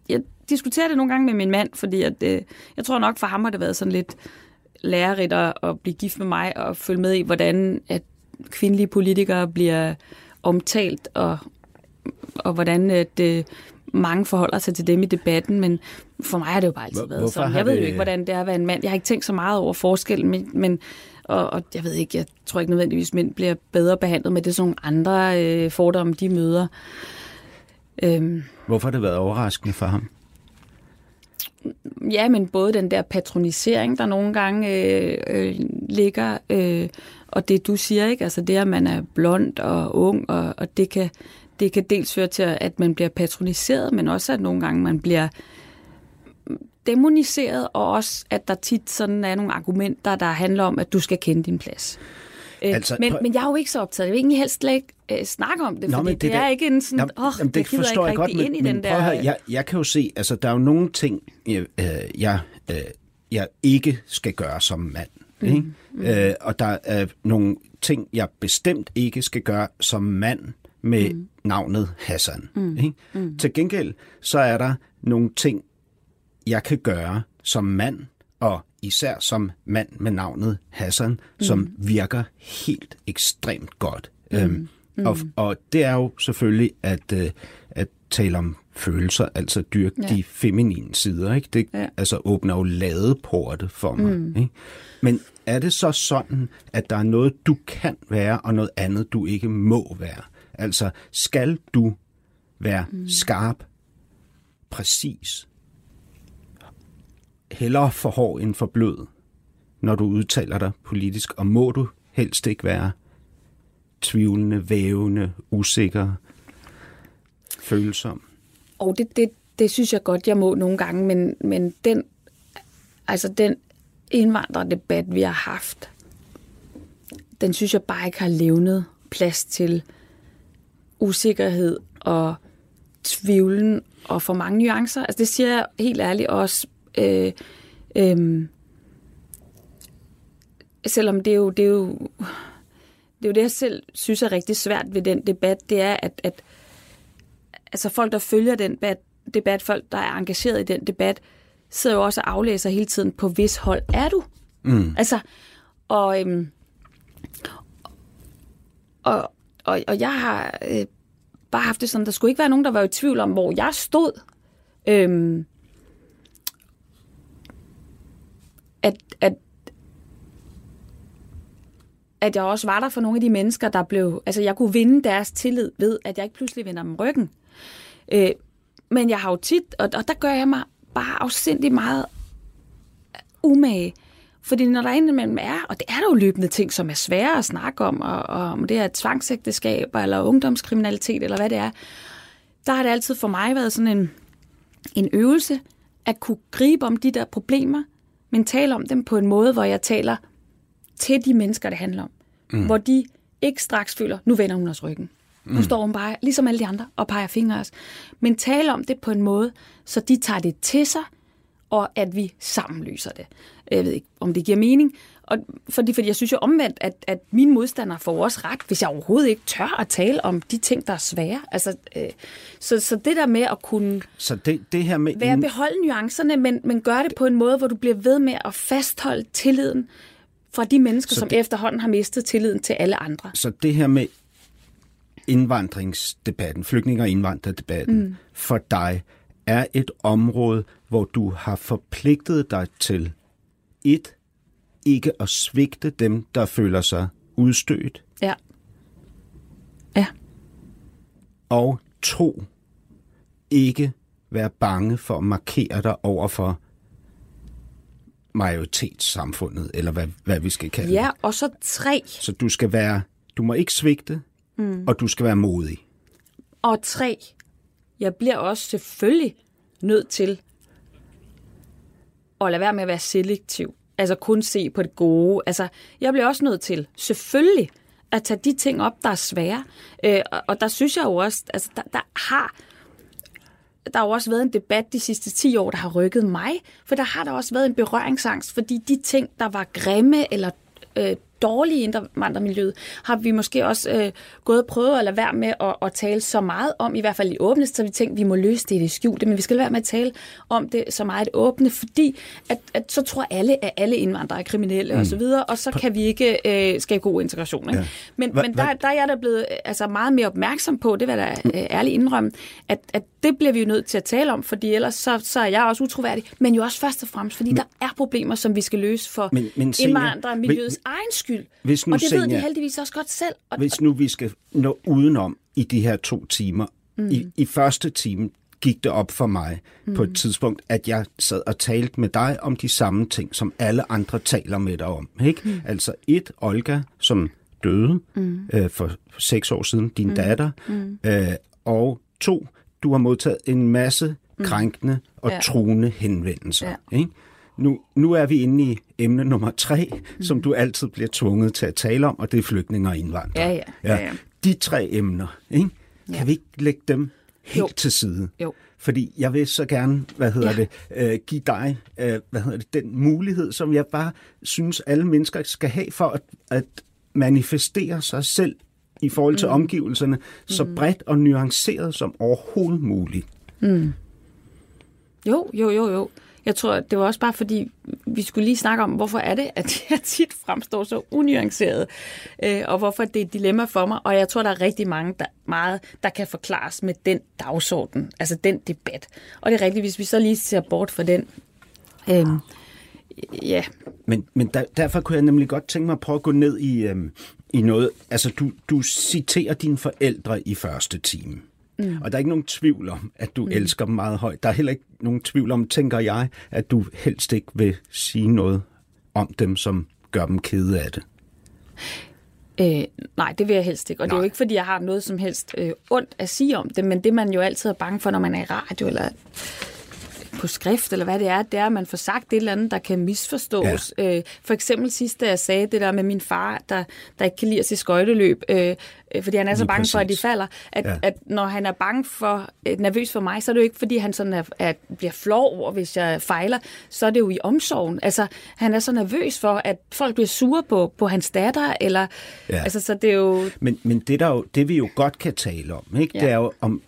jeg, diskuterer det nogle gange med min mand, fordi at, øh, jeg tror nok for ham har det været sådan lidt lærerigt at, blive gift med mig og følge med i, hvordan at kvindelige politikere bliver omtalt, og, og hvordan at, øh, mange forholder sig til dem i debatten, men for mig har det jo bare altid været sådan. Jeg ved jo ikke, hvordan det er at være en mand. Jeg har ikke tænkt så meget over forskellen, men, men og, og jeg ved ikke, jeg tror ikke nødvendigvis, mænd bliver bedre behandlet med det, sådan nogle andre øh, fordomme, de møder. Øhm. Hvorfor har det været overraskende for ham? Ja, men både den der patronisering, der nogle gange øh, øh, ligger, øh, og det du siger, ikke? Altså det, at man er blond og ung, og, og det, kan, det kan dels føre til, at man bliver patroniseret, men også at nogle gange man bliver demoniseret, og også, at der tit sådan er nogle argumenter, der handler om, at du skal kende din plads. Øh, altså, men, men jeg er jo ikke så optaget. Jeg vil egentlig helst slet ikke øh, snakke om det, Nå, fordi det, det er ikke en sådan, åh, oh, det jeg forstår ikke jeg godt, men, ind i men den der... Høre, jeg, jeg kan jo se, altså der er jo nogle ting, jeg, øh, jeg, øh, jeg ikke skal gøre som mand. Mm. Ikke? Mm. Øh, og der er nogle ting, jeg bestemt ikke skal gøre som mand med mm. navnet Hassan. Mm. Ikke? Mm. Til gengæld, så er der nogle ting, jeg kan gøre som mand, og især som mand med navnet Hassan, mm. som virker helt ekstremt godt. Mm. Øhm, mm. Og, og det er jo selvfølgelig at, øh, at tale om følelser, altså dyrke ja. de feminine sider. Ikke? Det ja. altså, åbner jo ladeporte for mig. Mm. Ikke? Men er det så sådan, at der er noget, du kan være, og noget andet, du ikke må være? Altså, skal du være mm. skarp, præcis, hellere for hård end for blød, når du udtaler dig politisk, og må du helst ikke være tvivlende, vævende, usikker, følsom? Og det, det, det synes jeg godt, jeg må nogle gange, men, men den, altså den indvandrerdebat, vi har haft, den synes jeg bare ikke har levnet plads til usikkerhed og tvivlen og for mange nuancer. Altså det siger jeg helt ærligt også Øh, øh, selvom det er jo, det er jo, det er jo det, jeg selv synes er rigtig svært ved den debat, det er, at, at altså folk, der følger den debat, debat, folk, der er engageret i den debat, sidder jo også og aflæser hele tiden, på hvis hold er du? Mm. Altså, og, øhm, og, og, og jeg har øh, bare haft det sådan, der skulle ikke være nogen, der var i tvivl om, hvor jeg stod. Øhm, at, at, at jeg også var der for nogle af de mennesker, der blev... Altså, jeg kunne vinde deres tillid ved, at jeg ikke pludselig vender dem ryggen. Øh, men jeg har jo tit, og, og der gør jeg mig bare afsindig meget umage. Fordi når der indimellem er, og det er der jo løbende ting, som er svære at snakke om, og, og om det er tvangsægteskaber, eller ungdomskriminalitet, eller hvad det er, der har det altid for mig været sådan en, en øvelse at kunne gribe om de der problemer, men tale om dem på en måde, hvor jeg taler til de mennesker, det handler om. Mm. Hvor de ikke straks føler, nu vender hun os ryggen. Nu står hun bare, ligesom alle de andre, og peger fingre os. Men tale om det på en måde, så de tager det til sig, og at vi sammen løser det. Jeg ved ikke, om det giver mening. Og fordi, fordi jeg synes jo omvendt, at, at mine modstandere får også ret, hvis jeg overhovedet ikke tør at tale om de ting, der er svære. Altså, øh, så, så det der med at kunne Så det, det her med... være beholde nuancerne, men, men gøre det på en måde, hvor du bliver ved med at fastholde tilliden fra de mennesker, Så som det- efterhånden har mistet tilliden til alle andre. Så det her med indvandringsdebatten, flygtninge- og indvandrerdebatten, mm. for dig er et område, hvor du har forpligtet dig til et, ikke at svigte dem, der føler sig udstødt, Ja. Ja. og to, ikke være bange for at markere dig over for majoritetssamfundet, eller hvad, hvad vi skal kalde Ja, og så tre. Så du skal være, du må ikke svigte, mm. og du skal være modig. Og tre, jeg bliver også selvfølgelig nødt til at lade være med at være selektiv. Altså kun se på det gode. Altså, jeg bliver også nødt til, selvfølgelig, at tage de ting op, der er svære. Øh, og, og der synes jeg jo også, altså der, der har der har jo også været en debat de sidste 10 år, der har rykket mig, for der har der også været en berøringsangst, fordi de ting, der var grimme eller øh, dårlige indvandrermiljøet, har vi måske også øh, gået og prøvet at lade være med at, at tale så meget om, i hvert fald i åbne, så vi tænkte, vi må løse det i det skjulte, men vi skal lade være med at tale om det så meget åbne, fordi at, at så tror alle, at alle indvandrere er kriminelle mm. og så videre, og så kan vi ikke øh, skabe god integration. Ikke? Ja. Men, Hva- men der, der er jeg da blevet øh, altså meget mere opmærksom på, det vil jeg da øh, ærligt indrømme, at, at det bliver vi jo nødt til at tale om, fordi ellers så, så er jeg også utroværdig, men jo også først og fremmest, fordi men, der er problemer, som vi skal løse for Men- men Senja, indvandrermiljøets hvis- egen skyld. Hvis nu og det ved de Senja- heldigvis også godt selv. Og, Hvis nu vi skal nå udenom i de her to timer. Mm. I, I første time gik det op for mig mm. på et tidspunkt, at jeg sad og talte med dig om de samme ting, som alle andre taler med dig om. Ikke? Mm. Altså et, Olga, som døde mm. øh, for seks år siden, din mm. datter. Mm. Øh, og to, du har modtaget en masse krænkende og ja. truende henvendelser. Ja. Ikke? Nu, nu er vi inde i emne nummer tre, mm. som du altid bliver tvunget til at tale om, og det er flygtninge og indvandrere. Ja, ja. Ja, ja. De tre emner, ikke? kan Ja. vi ikke lægge dem helt Jo. til side? Jo. Fordi jeg vil så gerne, hvad hedder Ja. det, øh, give dig, øh, hvad hedder det, den mulighed, som jeg bare synes, alle mennesker skal have for at, at manifestere sig selv i forhold til mm. omgivelserne, så bredt og nuanceret som overhovedet muligt. Jo, jo, jo, jo. Jeg tror, det var også bare fordi, vi skulle lige snakke om, hvorfor er det, at jeg tit fremstår så unuanceret, øh, og hvorfor det er et dilemma for mig. Og jeg tror, der er rigtig mange, der, meget, der kan forklares med den dagsorden, altså den debat. Og det er rigtigt, hvis vi så lige ser bort fra den. Øh, ja, Men, men der, derfor kunne jeg nemlig godt tænke mig at prøve at gå ned i, øh, i noget. Altså, du, du citerer dine forældre i første time. Mm. Og der er ikke nogen tvivl om, at du mm. elsker dem meget højt. Der er heller ikke nogen tvivl om, tænker jeg, at du helst ikke vil sige noget om dem, som gør dem kede af det. Øh, nej, det vil jeg helst ikke. Og nej. det er jo ikke, fordi jeg har noget som helst øh, ondt at sige om det, men det man jo altid er bange for, når man er i radio eller på skrift, eller hvad det er, det er, at man får sagt et eller andet, der kan misforstås. Ja. Øh, for eksempel sidst, da jeg sagde det der med min far, der, der ikke kan lide at se skøjteløb, øh, øh, fordi han er så Lige bange for, at de præcis. falder, at, Ja. at når han er bange for, øh, nervøs for mig, så er det jo ikke, fordi han sådan er, er, bliver flov over, hvis jeg fejler, så er det jo i omsorgen. Altså, han er så nervøs for, at folk bliver sure på, på hans datter, eller, Ja. altså, så det er jo, Men, men det, der jo, det vi jo godt kan tale om, ikke? Ja. det er jo om,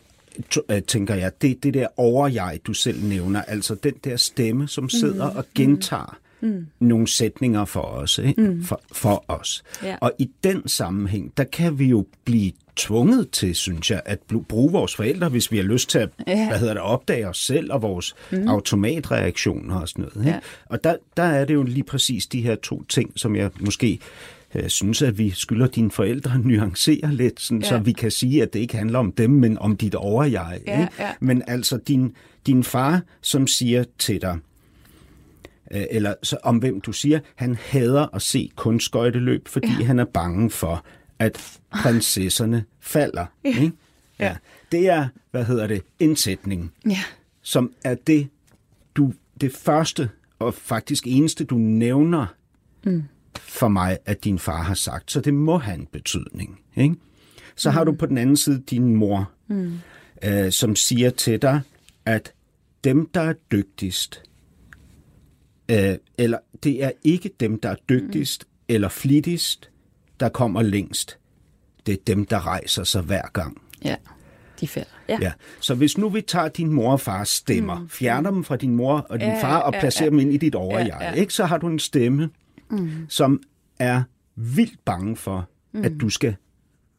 tænker jeg, det, det der overjeg, du selv nævner, altså den der stemme, som sidder mm. og gentager mm. nogle sætninger for os. Ikke? Mm. For, for os. Ja. Og i den sammenhæng, der kan vi jo blive tvunget til, synes jeg, at bruge vores forældre, hvis vi har lyst til at Ja. hvad hedder det, opdage os selv og vores mm. automatreaktioner og sådan noget. Ikke? Ja. Og der, der er det jo lige præcis de her to ting, som jeg måske øh, synes, at vi skylder dine forældre at nuancere lidt, sådan, ja. så Ja. vi kan sige, at det ikke handler om dem, men om dit overjeg. Ja, ikke? ja. Men altså din, din far, som siger til dig, øh, eller så om hvem du siger, han hader at se kunstskøjteløb, fordi ja. han er bange for, at prinsesserne falder. Ja. Ikke? Ja. Det er, hvad hedder det, en sætning, ja, som er det, du, det første og faktisk eneste, du nævner mm. For mig, at din far har sagt, så det må have en betydning. Ikke? Så mm. har du på den anden side din mor, mm. øh, som siger til dig, at dem, der er dygtigst, øh, eller det er ikke dem, der er dygtigst mm. eller flittigst, der kommer længst. Det er dem, der rejser sig hver gang. Ja, de falder. Ja. Ja. Så hvis nu vi tager din mor og fars stemmer, mm. fjerner dem fra din mor og din Ja, far og ja, placerer ja. dem ind i dit overjeg, Ja, ja. ikke, så har du en stemme, mm. som er vildt bange for, mm. at du skal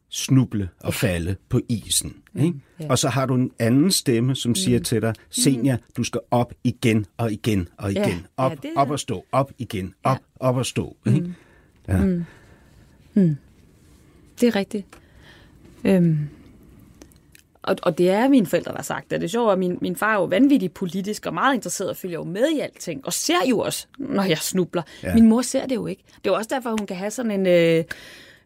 snuble og falde på isen. Ikke? Mm. ja. Og så har du en anden stemme, som siger til dig, Senja, du skal op igen og igen og igen. Ja, Op, ja, op og stå, op igen, op, op og stå. Ikke? Ja. Det er rigtigt. Øhm. Og, og det er mine forældre, der har sagt det. Det er sjovt, at min, min far er jo vanvittig politisk og meget interesseret og følger jo med i alting. Og ser jo også, når jeg snubler. Ja. Min mor ser det jo ikke. Det er jo også derfor, hun kan have sådan en... Øh,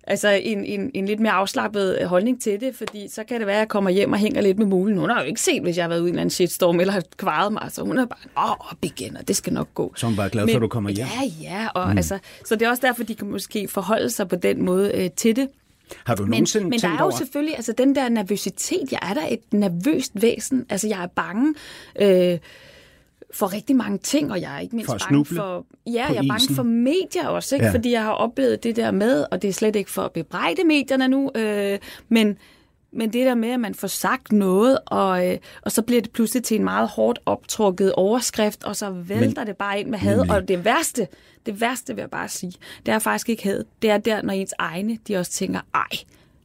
Altså en, en, en lidt mere afslappet holdning til det, fordi så kan det være, at jeg kommer hjem og hænger lidt med mulen. Hun har jo ikke set, hvis jeg har været ude i en eller anden shitstorm, eller har kvaret mig. Så hun er bare, åh, op igen, og det skal nok gå. Så hun bare glad for, at du kommer hjem. Ja, ja. Og mm. altså, så det er også derfor, de kan måske forholde sig på den måde øh, til det. Har du Men, nogensinde men der tænkt er jo over... selvfølgelig altså, den der nervøsitet. Jeg er da et nervøst væsen. Altså, jeg er bange øh, for rigtig mange ting, og jeg er ikke mindst For bange for... Ja, jeg er bange isen. for medier også, ikke? Ja. fordi jeg har oplevet det der med, og det er slet ikke for at bebrejde medierne nu, øh, men... Men det der med, at man får sagt noget, og, øh, og så bliver det pludselig til en meget hårdt optrukket overskrift, og så vælter Men- det bare ind med had. Nemlig. Og det værste, det værste vil jeg bare sige, det er faktisk ikke had. Det er der, når ens egne, de også tænker, ej,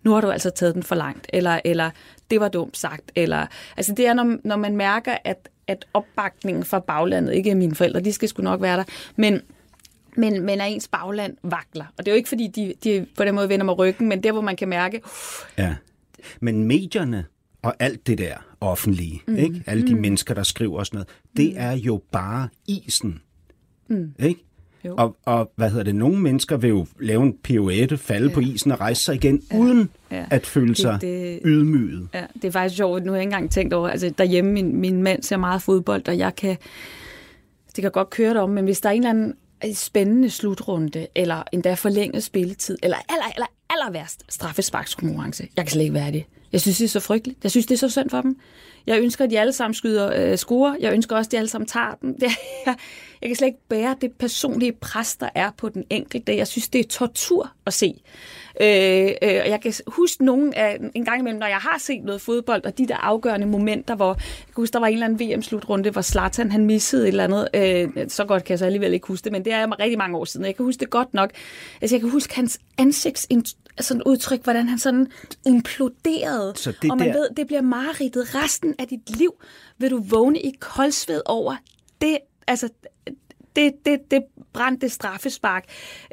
nu har du altså taget den for langt, eller, eller det var dumt sagt. Eller, altså det er, når, når man mærker, at, at opbakningen fra baglandet, ikke mine forældre, de skal sgu nok være der, men men, men at ens bagland vakler. Og det er jo ikke, fordi de, de på den måde vender mig ryggen, men der, hvor man kan mærke, Ja. Men medierne og alt det der offentlige, mm. ikke? alle de mm. mennesker, der skriver og sådan noget, det mm. er jo bare isen. Mm. Ikke? Jo. Og, og hvad hedder det? Nogle mennesker vil jo lave en pirouette, falde ja. på isen og rejse sig igen, ja. uden Ja. at føle Det- sig det- ydmyget. Ja, det er faktisk sjovt. Nu har jeg ikke engang tænkt over, altså derhjemme, min, min mand ser meget fodbold, og jeg kan, det kan godt køre det om, men hvis der er en eller anden spændende slutrunde, eller endda forlænget spilletid, eller aller, aller, aller værst straffesparkskonkurrence, jeg kan slet ikke være det. Jeg synes, det er så frygteligt. Jeg synes, det er så synd for dem. Jeg ønsker, at de alle sammen skyder øh, score. Jeg ønsker også, at de alle sammen tager den. Det, jeg, jeg kan slet ikke bære det personlige pres, der er på den enkelte. Jeg synes, det er tortur at se. Øh, øh, og jeg kan huske nogle af, en gang imellem, når jeg har set noget fodbold, og de der afgørende momenter, hvor jeg kan huske, der var en eller anden VM-slutrunde, hvor Zlatan han missede et eller andet. Øh, så godt kan jeg så alligevel ikke huske det, men det er rigtig mange år siden. Jeg kan huske det godt nok. Altså, jeg kan huske hans ansigts sådan udtryk, hvordan han sådan imploderede. Så det og man der- ved, det bliver mareridtet resten af dit liv. Vil du vågne i koldsved over det, altså det, det, det brændte straffespark,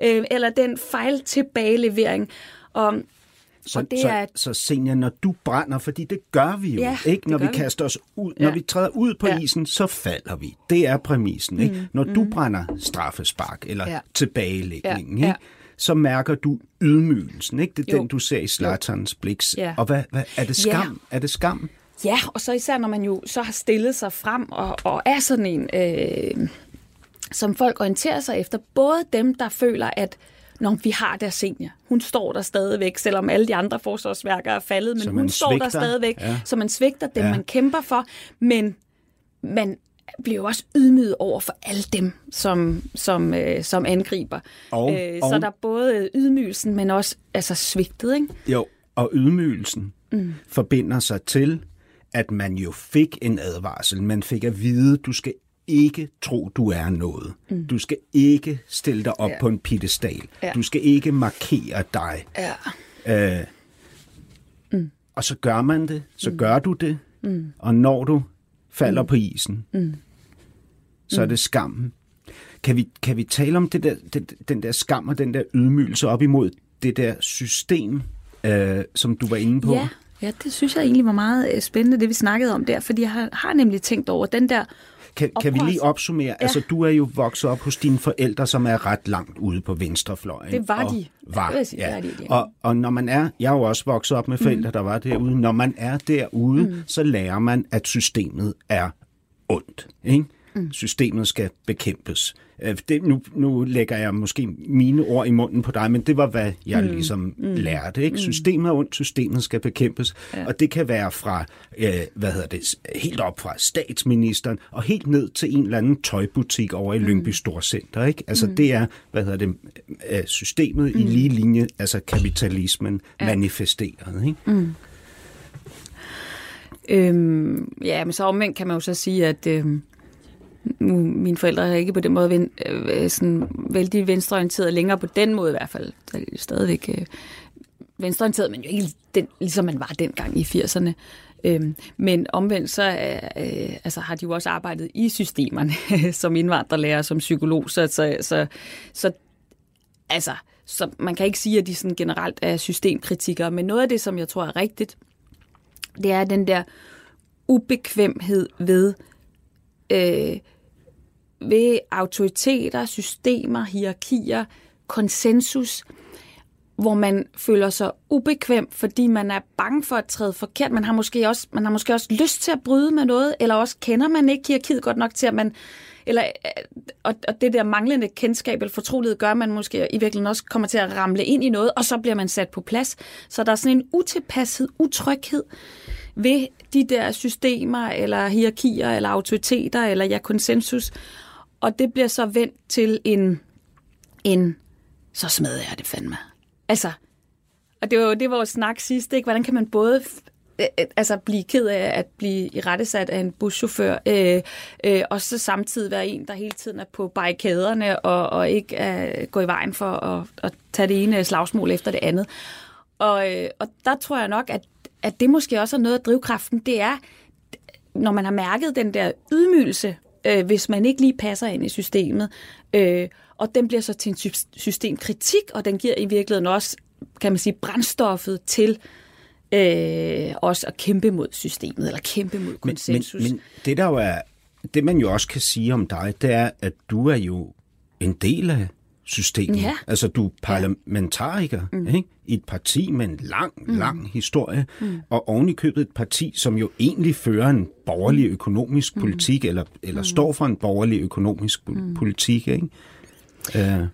øh, eller den fejl tilbagelevering. Og, Så, og det så, er, så Senja, når du brænder, fordi det gør vi jo, Ja, ikke? Når vi kaster os ud, Ja. når vi træder ud på Ja. isen, så falder vi. Det er præmissen, ikke? Mm. Når du brænder straffespark eller Ja. tilbagelægningen, Ja, ja. ikke? så mærker du ydmygelsen, ikke? Det er Jo. den, du ser i Zlatans blik. Ja. Og hvad, hvad, er det Ja. skam? Er det skam? Ja, og så især når man jo så har stillet sig frem og, og er sådan en, øh, som folk orienterer sig efter. Både dem, der føler, at når vi har der senior. Hun står der stadigvæk, selvom alle de andre forsvarsværker er faldet, men hun står der stadigvæk, Ja. så man svigter dem, Ja. man kæmper for, men man bliver jo også ydmyget over for alle dem, som, som, øh, som angriber. Og- øh, og- Så der er både ydmygelsen, men også altså svigtet, ikke? Jo, og ydmygelsen mm. forbinder sig til, at man jo fik en advarsel. Man fik at vide, du skal ikke tro, du er noget. Mm. Du skal ikke stille dig op ja. På en piedestal. Ja. Du skal ikke markere dig. Ja. Øh, mm. Og så gør man det, så mm. gør du det, mm. og når du falder mm. på isen, mm. så er det skammen. Kan vi, kan vi tale om det der, den, den der skam og den der ydmygelse op imod det der system, øh, som du var inde på? Ja, ja, det synes jeg egentlig var meget øh, spændende, det vi snakkede om der, fordi jeg har, har nemlig tænkt over den der... Kan, kan vi lige opsummere? Ja. Altså, du er jo vokset op hos dine forældre, som er ret langt ude på venstrefløjen. Det var og de. Var, ja. de, ja. Og, og når man er, jeg er jo også vokset op med forældre, mm. der var derude. Når man er derude, mm. så lærer man, at systemet er ondt. Ikke? Mm. Systemet skal bekæmpes. Øh, det, nu, nu lægger jeg måske mine ord i munden på dig, men det var, hvad jeg mm. ligesom mm. lærte. Ikke? Systemet er ondt, systemet skal bekæmpes, ja. og det kan være fra, øh, hvad hedder det, helt op fra statsministeren, og helt ned til en eller anden tøjbutik over i mm. Lyngby Storcenter. Ikke? Altså mm. det er, hvad hedder det, øh, systemet mm. i lige linje, altså kapitalismen ja. manifesteret. Ikke? Mm. Øhm, ja, men så omvendt kan man jo så sige, at øhm, nu, mine forældre er ikke på den måde ven, øh, sådan vældig venstreorienteret længere på den måde i hvert fald. Der er stadigvæk øh, venstreorienteret, men jo ikke den, ligesom man var dengang i 80'erne. Øhm, men omvendt så øh, altså, har de jo også arbejdet i systemerne som indvandrerlærer, som psykolog, så, så, så, så altså, så man kan ikke sige, at de sådan generelt er systemkritikere, men noget af det, som jeg tror er rigtigt, det er den der ubekvemhed ved, øh, ved autoriteter, systemer, hierarkier, konsensus, hvor man føler sig ubekvem, fordi man er bange for at træde forkert. Man har måske også, man har måske også lyst til at bryde med noget, eller også kender man ikke hierarkiet godt nok til, at man eller, og, og det der manglende kendskab eller fortrolighed gør, at man måske i virkeligheden også kommer til at ramle ind i noget, og så bliver man sat på plads. Så der er sådan en utilpasset, utryghed ved de der systemer, eller hierarkier, eller autoriteter, eller ja, konsensus. Og det bliver så vendt til en, en så smadrer jeg det fandme. Altså, og det var jo det, vores snak sidst, ikke? Hvordan kan man både altså blive ked af at blive i rettesat af en buschauffør, øh, øh, og så samtidig være en, der hele tiden er på barrikaderne og, og ikke øh, gå i vejen for at, at tage det ene slagsmål efter det andet. Og, øh, og der tror jeg nok, at, at det måske også er noget af drivkraften, det er, når man har mærket den der ydmygelse, øh, hvis man ikke lige passer ind i systemet, øh, og den bliver så til en systemkritik, og den giver i virkeligheden også, kan man sige, brændstoffet til øh, også at kæmpe mod systemet, eller kæmpe mod konsensus. Men, men, men det der jo er, det man jo også kan sige om dig, det er, at du er jo en del af systemet. Ja. Altså, du er parlamentariker mm. ikke? i et parti med en lang, mm. lang historie, mm. og oven i købet et parti, som jo egentlig fører en borgerlig økonomisk mm. politik, eller, eller mm. står for en borgerlig økonomisk mm. politik. Ikke? Uh,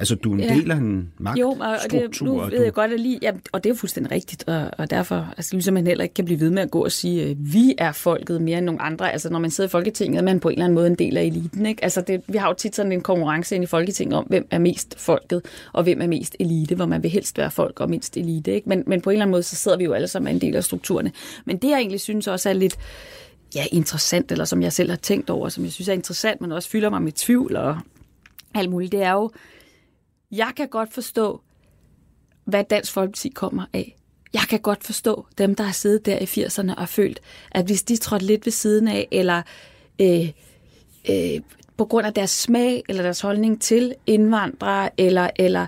Altså, du er en ja. del af en magtstruktur. Jo, og det, nu ved du... jeg godt, at lige, ja, og det er jo fuldstændig rigtigt, og, og derfor, altså ligesom man heller ikke kan blive ved med at gå og sige, at øh, vi er folket mere end nogle andre. Altså, når man sidder i Folketinget, er man på en eller anden måde en del af eliten, ikke? Altså, det, vi har jo tit sådan en konkurrence ind i Folketinget om, hvem er mest folket, og hvem er mest elite, hvor man vil helst være folk og mindst elite, ikke? Men, men på en eller anden måde, så sidder vi jo alle sammen en del af strukturerne. Men det, jeg egentlig synes også er lidt, ja, interessant, eller som jeg selv har tænkt over, som jeg synes er interessant, men også fylder mig med tvivl og alt muligt, det er jo, jeg kan godt forstå, hvad Dansk Folkeparti kommer af. Jeg kan godt forstå dem, der har siddet der i 80'erne og følt, at hvis de trådte lidt ved siden af, eller øh, øh, på grund af deres smag eller deres holdning til indvandrere, eller, eller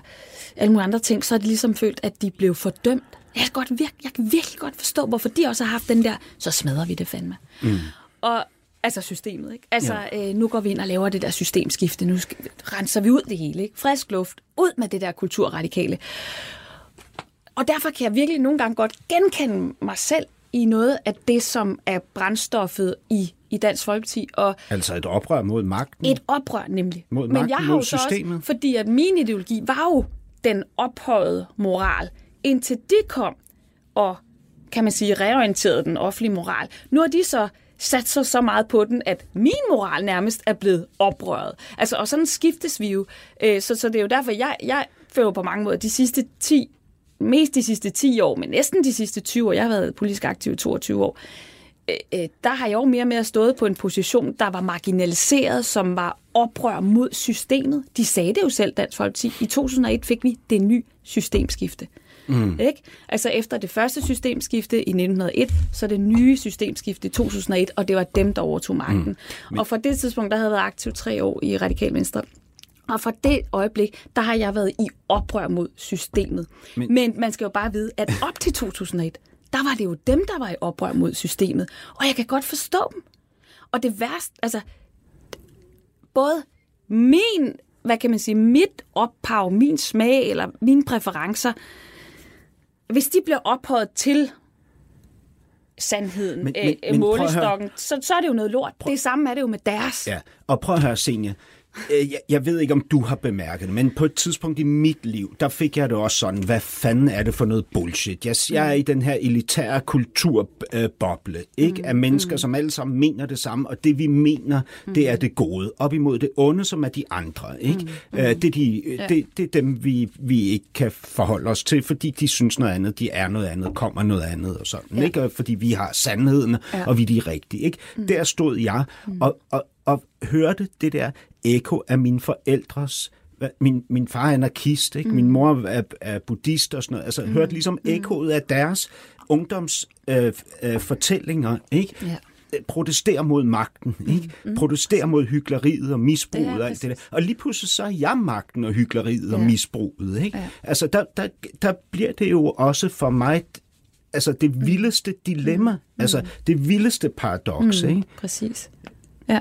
alle mulige andre ting, så har de ligesom følt, at de blev fordømt. Jeg kan, godt virke, jeg kan virkelig godt forstå, hvorfor de også har haft den der, så smadrer vi det fandme. Mm. Og Altså systemet, ikke? Altså, ja. øh, nu går vi ind og laver det der systemskifte. Nu skal, renser vi ud det hele, ikke? Frisk luft. Ud med det der kulturradikale. Og derfor kan jeg virkelig nogle gange godt genkende mig selv i noget af det, som er brændstoffet i, i Dansk Folkeparti. Og altså et oprør mod magten? Et oprør nemlig. Mod magten, Men jeg har mod systemet? Også, fordi at min ideologi var jo den ophøjede moral, indtil de kom og, kan man sige, reorienterede den offentlige moral. Nu er de så satser så meget på den, at min moral nærmest er blevet oprøret. Altså, og sådan skiftes vi jo. Øh, så, så det er jo derfor, jeg, jeg føler på mange måder de sidste 10, mest de sidste 10 år, men næsten de sidste 20 år, jeg har været politisk aktiv i 22 år, øh, øh, der har jeg jo mere og mere stået på en position, der var marginaliseret, som var oprør mod systemet. De sagde det jo selv, Dansk Folkeparti. I 2001 fik vi det nye systemskifte. Mm. Ikke? Altså efter det første systemskifte i 1901, så det nye systemskifte i 2001, og det var dem, der overtog magten. Mm. Men... Og fra det tidspunkt, der havde jeg været aktiv tre år i Radikal Venstre. Og fra det øjeblik, der har jeg været i oprør mod systemet. Men, Men man skal jo bare vide, at op til 2001, der var det jo dem, der var i oprør mod systemet. Og jeg kan godt forstå dem. Og det værste, altså, både min, hvad kan man sige, mit ophav, min smag eller mine præferencer, hvis de bliver ophøjet til sandheden, men, men, øh, målestokken, så, så er det jo noget lort. Prøv. Det samme er det jo med deres. Ja, og prøv at høre, Senja. Øh, jeg, jeg ved ikke, om du har bemærket det, men på et tidspunkt i mit liv, der fik jeg det også sådan, hvad fanden er det for noget bullshit? Jeg, jeg er i den her elitære kulturboble, øh, ikke? Af mennesker, som alle sammen mener det samme, og det vi mener, det er det gode. Op imod det onde, som er de andre, ikke? Øh, det, er de, det, det er dem, vi, vi ikke kan forholde os til, fordi de synes noget andet, de er noget andet, kommer noget andet og sådan, ikke? Fordi vi har sandheden, og vi er de rigtige, ikke? Der stod jeg og, og, og hørte det der ekko af mine forældres min, min far er anarkist, ikke? Mm. min mor er, er buddhist og sådan noget. Altså, mm. hørte ligesom ekkoet af deres ungdomsfortællinger, øh, øh, fortællinger, ikke? Ja protestere mod magten, ikke? Mm. Protestere mod hyggeleriet og misbruget og alt det der. Og lige pludselig så er jeg magten og hyggeleriet ja. og misbruget, ikke? Ja. Altså der, der, der bliver det jo også for mig altså det vildeste dilemma, mm. altså det vildeste paradoks, mm. ikke? Præcis. Ja.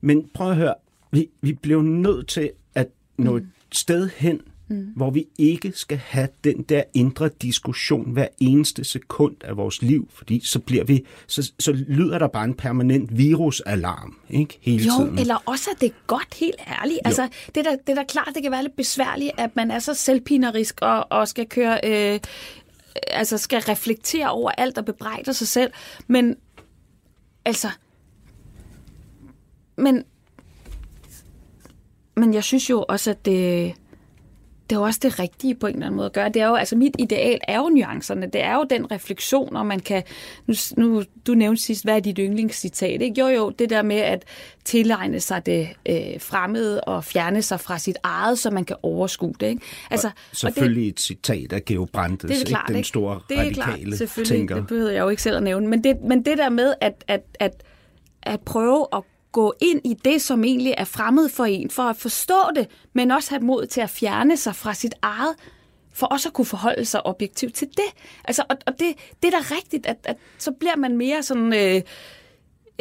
Men prøv at høre, vi, vi blev nødt til at nå et sted hen, mm. hvor vi ikke skal have den der indre diskussion hver eneste sekund af vores liv, fordi så bliver vi, så, så lyder der bare en permanent virusalarm, ikke? Hele jo, tiden. eller også er det godt, helt ærligt. Jo. Altså, det er, da, det er klart, det kan være lidt besværligt, at man er så selvpinerisk og, og skal køre, øh, altså skal reflektere over alt og bebrejde sig selv, men altså, men, men jeg synes jo også, at det, det er jo også det rigtige på en eller anden måde at gøre. Det er jo, altså mit ideal er jo nuancerne. Det er jo den refleksion, og man kan... Nu, nu du nævnte sidst, hvad er dit yndlingscitat? Ikke? Jo, jo, det der med at tilegne sig det øh, fremmede og fjerne sig fra sit eget, så man kan overskue det. Ikke? Altså, og selvfølgelig og det, et citat af Geo Brandes, det er klart, ikke? den store det er radikale klart, selvfølgelig, tænker. Det behøver jeg jo ikke selv at nævne. Men det, men det der med at, at, at, at prøve at gå ind i det, som egentlig er fremmed for en, for at forstå det, men også have mod til at fjerne sig fra sit eget, for også at kunne forholde sig objektivt til det. Altså, og, og det, det er da rigtigt, at, at så bliver man mere sådan... Øh,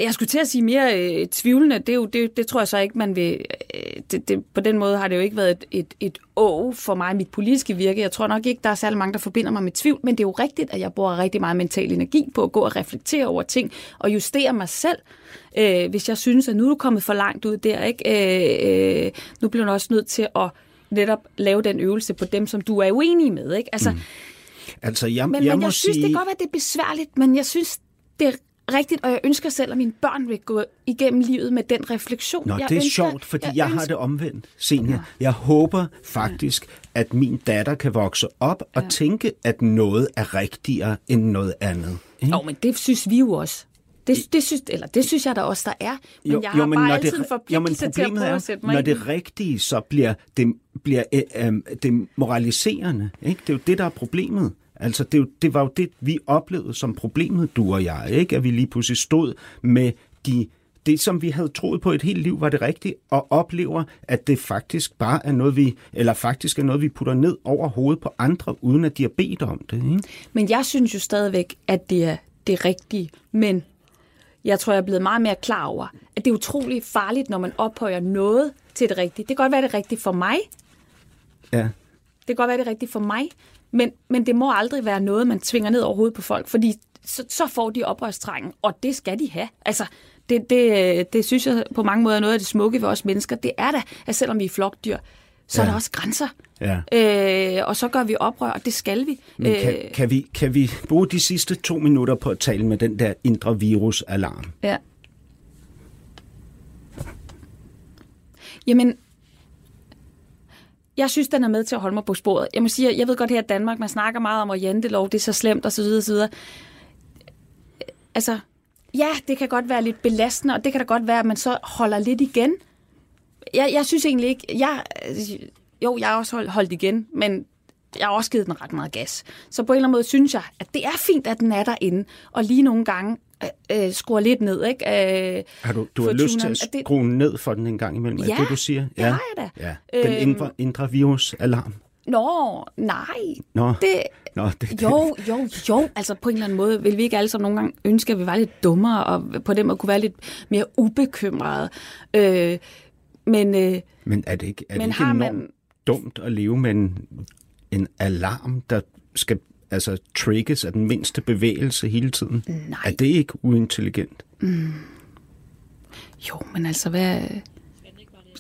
jeg skulle til at sige mere øh, tvivlende, det, er jo, det, det tror jeg så ikke, man vil... Øh, det, det, på den måde har det jo ikke været et, et, et å for mig, mit politiske virke. Jeg tror nok ikke, der er særlig mange, der forbinder mig med tvivl, men det er jo rigtigt, at jeg bruger rigtig meget mental energi på at gå og reflektere over ting og justere mig selv, øh, hvis jeg synes, at nu er du kommet for langt ud der. Ikke? Øh, øh, nu bliver du også nødt til at netop lave den øvelse på dem, som du er uenig med. Ikke? Altså, mm. Altså, jeg, men, jeg, men må jeg synes, sige... det kan godt være, det er besværligt, men jeg synes, det er rigtigt, og jeg ønsker selv, at mine børn vil gå igennem livet med den refleksion. Nå, jeg det er ønsker, sjovt, fordi jeg, jeg ønsker... har det omvendt, Senior. Ja. Jeg håber faktisk, ja. at min datter kan vokse op og ja. tænke, at noget er rigtigere end noget andet. Jo, oh, men det synes vi jo også. Det, det, synes, eller det synes jeg da også, der er. Men jo, jeg har jo, men bare altid det, en forpligtelse jo, til at prøve er, at sætte mig Når det rigtige så bliver det, bliver, øh, øh, det moraliserende. Ikke? Det er jo det, der er problemet. Altså, det, det var jo det, vi oplevede som problemet, du og jeg, ikke? At vi lige pludselig stod med de det, som vi havde troet på et helt liv, var det rigtigt, og oplever, at det faktisk bare er noget, vi, eller faktisk er noget, vi putter ned over hovedet på andre, uden at de har bedt om det. Ikke? Men jeg synes jo stadigvæk, at det er det rigtige. Men jeg tror, jeg er blevet meget mere klar over, at det er utroligt farligt, når man ophøjer noget til det rigtige. Det kan godt være det rigtige for mig. Ja. Det kan godt være det rigtige for mig, men, men det må aldrig være noget, man tvinger ned over hovedet på folk, fordi så, så får de oprørstrængen, og det skal de have. Altså, det, det, det synes jeg på mange måder er noget af det smukke ved os mennesker. Det er da, at selvom vi er flokdyr, så ja. er der også grænser. Ja. Øh, og så gør vi oprør, og det skal vi. Men kan, øh, kan vi. Kan vi bruge de sidste to minutter på at tale med den der indre virusalarm? Ja. Jamen, jeg synes, den er med til at holde mig på sporet. Jeg må sige, jeg ved godt her i Danmark, man snakker meget om, at jantelov, det er så slemt osv. osv. Altså, ja, det kan godt være lidt belastende, og det kan da godt være, at man så holder lidt igen. Jeg, jeg synes egentlig ikke, jeg, øh, jo, jeg har også holdt, holdt igen, men jeg har også givet den ret meget gas. Så på en eller anden måde synes jeg, at det er fint, at den er derinde, og lige nogle gange øh, øh skruer lidt ned. Ikke? Øh, har du, du har lyst til at skrue det... ned for den en gang imellem? Ja, er det, du siger? Ja, det har jeg da. Ja. Den øhm, indre, indre virusalarm? Nå, nej. Nå. Det, Nå, det, det. Jo, jo, jo. Altså på en eller anden måde vil vi ikke alle sammen nogle gange ønske, at vi var lidt dummere, og på den måde kunne være lidt mere ubekymrede. Øh, men, øh, men er det ikke, er det ikke enormt man... dumt at leve med en, en alarm, der skal altså trigges af den mindste bevægelse hele tiden? Nej. Er det ikke uintelligent? Mm. Jo, men altså, hvad...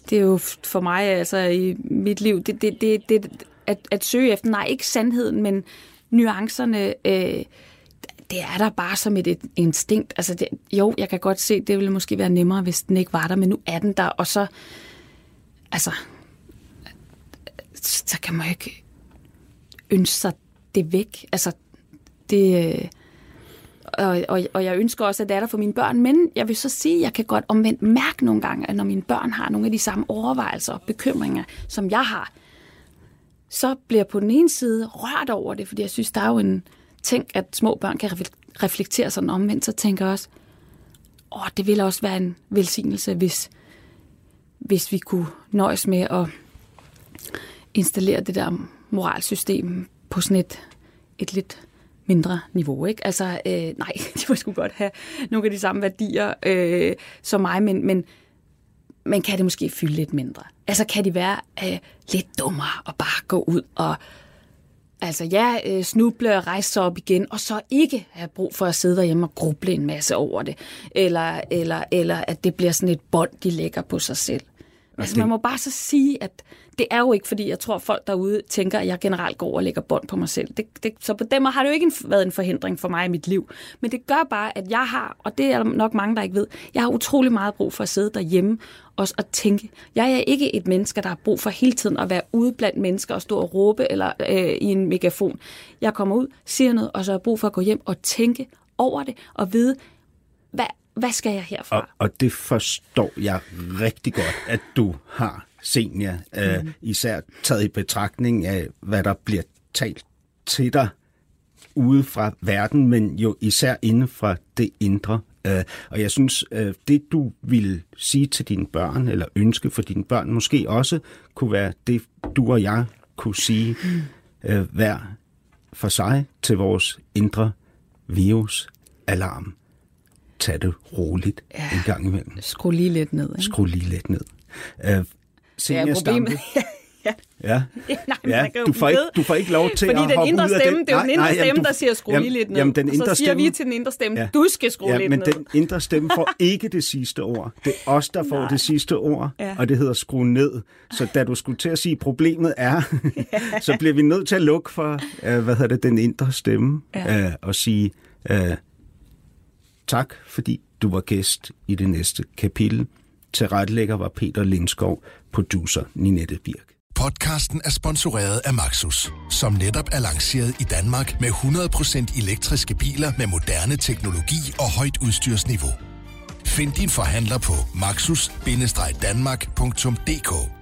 det er jo for mig, altså i mit liv, det, det, det, det at, at søge efter, nej, ikke sandheden, men nuancerne, øh, det er der bare som et, et instinkt. Altså det, jo, jeg kan godt se, det ville måske være nemmere, hvis den ikke var der, men nu er den der, og så, altså, så kan man jo ikke ønske sig det væk. Altså, det... Øh, og, og, og jeg ønsker også, at det er der for mine børn, men jeg vil så sige, at jeg kan godt omvendt mærke nogle gange, at når mine børn har nogle af de samme overvejelser og bekymringer, som jeg har, så bliver jeg på den ene side rørt over det, fordi jeg synes, der er jo en ting, at små børn kan reflektere sådan omvendt, så tænker jeg også, åh, det ville også være en velsignelse, hvis, hvis vi kunne nøjes med at installere det der moralsystem på sådan et, et lidt mindre niveau. Ikke? Altså, øh, nej, de må sgu godt have nogle af de samme værdier øh, som mig, men, men, men kan det måske fylde lidt mindre? Altså, kan de være øh, lidt dummere og bare gå ud og Altså ja, øh, snuble og rejse sig op igen, og så ikke have brug for at sidde derhjemme og gruble en masse over det. Eller, eller, eller at det bliver sådan et bånd, de lægger på sig selv. Altså man må bare så sige, at det er jo ikke, fordi jeg tror, at folk derude tænker, at jeg generelt går og lægger bånd på mig selv. Det, det, så på dem har det jo ikke været en forhindring for mig i mit liv. Men det gør bare, at jeg har, og det er nok mange, der ikke ved, jeg har utrolig meget brug for at sidde derhjemme også og tænke. Jeg er ikke et menneske, der har brug for hele tiden at være ude blandt mennesker og stå og råbe eller øh, i en megafon. Jeg kommer ud, siger noget, og så har jeg brug for at gå hjem og tænke over det og vide, hvad, hvad skal jeg herfra? Og, og det forstår jeg rigtig godt, at du har senior, mm. øh, især taget i betragtning af, hvad der bliver talt til dig ude fra verden, men jo især inden fra det indre. Øh, og jeg synes, øh, det du vil sige til dine børn, eller ønske for dine børn, måske også kunne være det, du og jeg kunne sige mm. øh, hver for sig til vores indre virusalarm. Tag det roligt ja. en gang imellem. Skru lige lidt ned. Ikke? Skru lige lidt ned. Øh, ja, problemet. ja. Ja. Nej, ja. du, får ikke, du får ikke lov til Fordi at den indre stemme, det. er jo den indre nej, stemme, du, der siger, skru lige lidt ned. Jamen, den indre og så siger stemme, vi til den indre stemme, ja. du skal skrue ja, lidt men ned. den indre stemme får ikke det sidste ord. Det er os, der får nej. det sidste ord, ja. og det hedder skrue ned. Så da du skulle til at sige, problemet er, så bliver vi nødt til at lukke for, uh, hvad hedder det, den indre stemme, ja. uh, og sige uh, tak, fordi du var gæst i det næste kapitel. Tilrettelægger var Peter Lindskov, producer Ninette Birk. Podcasten er sponsoreret af Maxus, som netop er lanceret i Danmark med 100% elektriske biler med moderne teknologi og højt udstyrsniveau. Find din forhandler på maxus-danmark.dk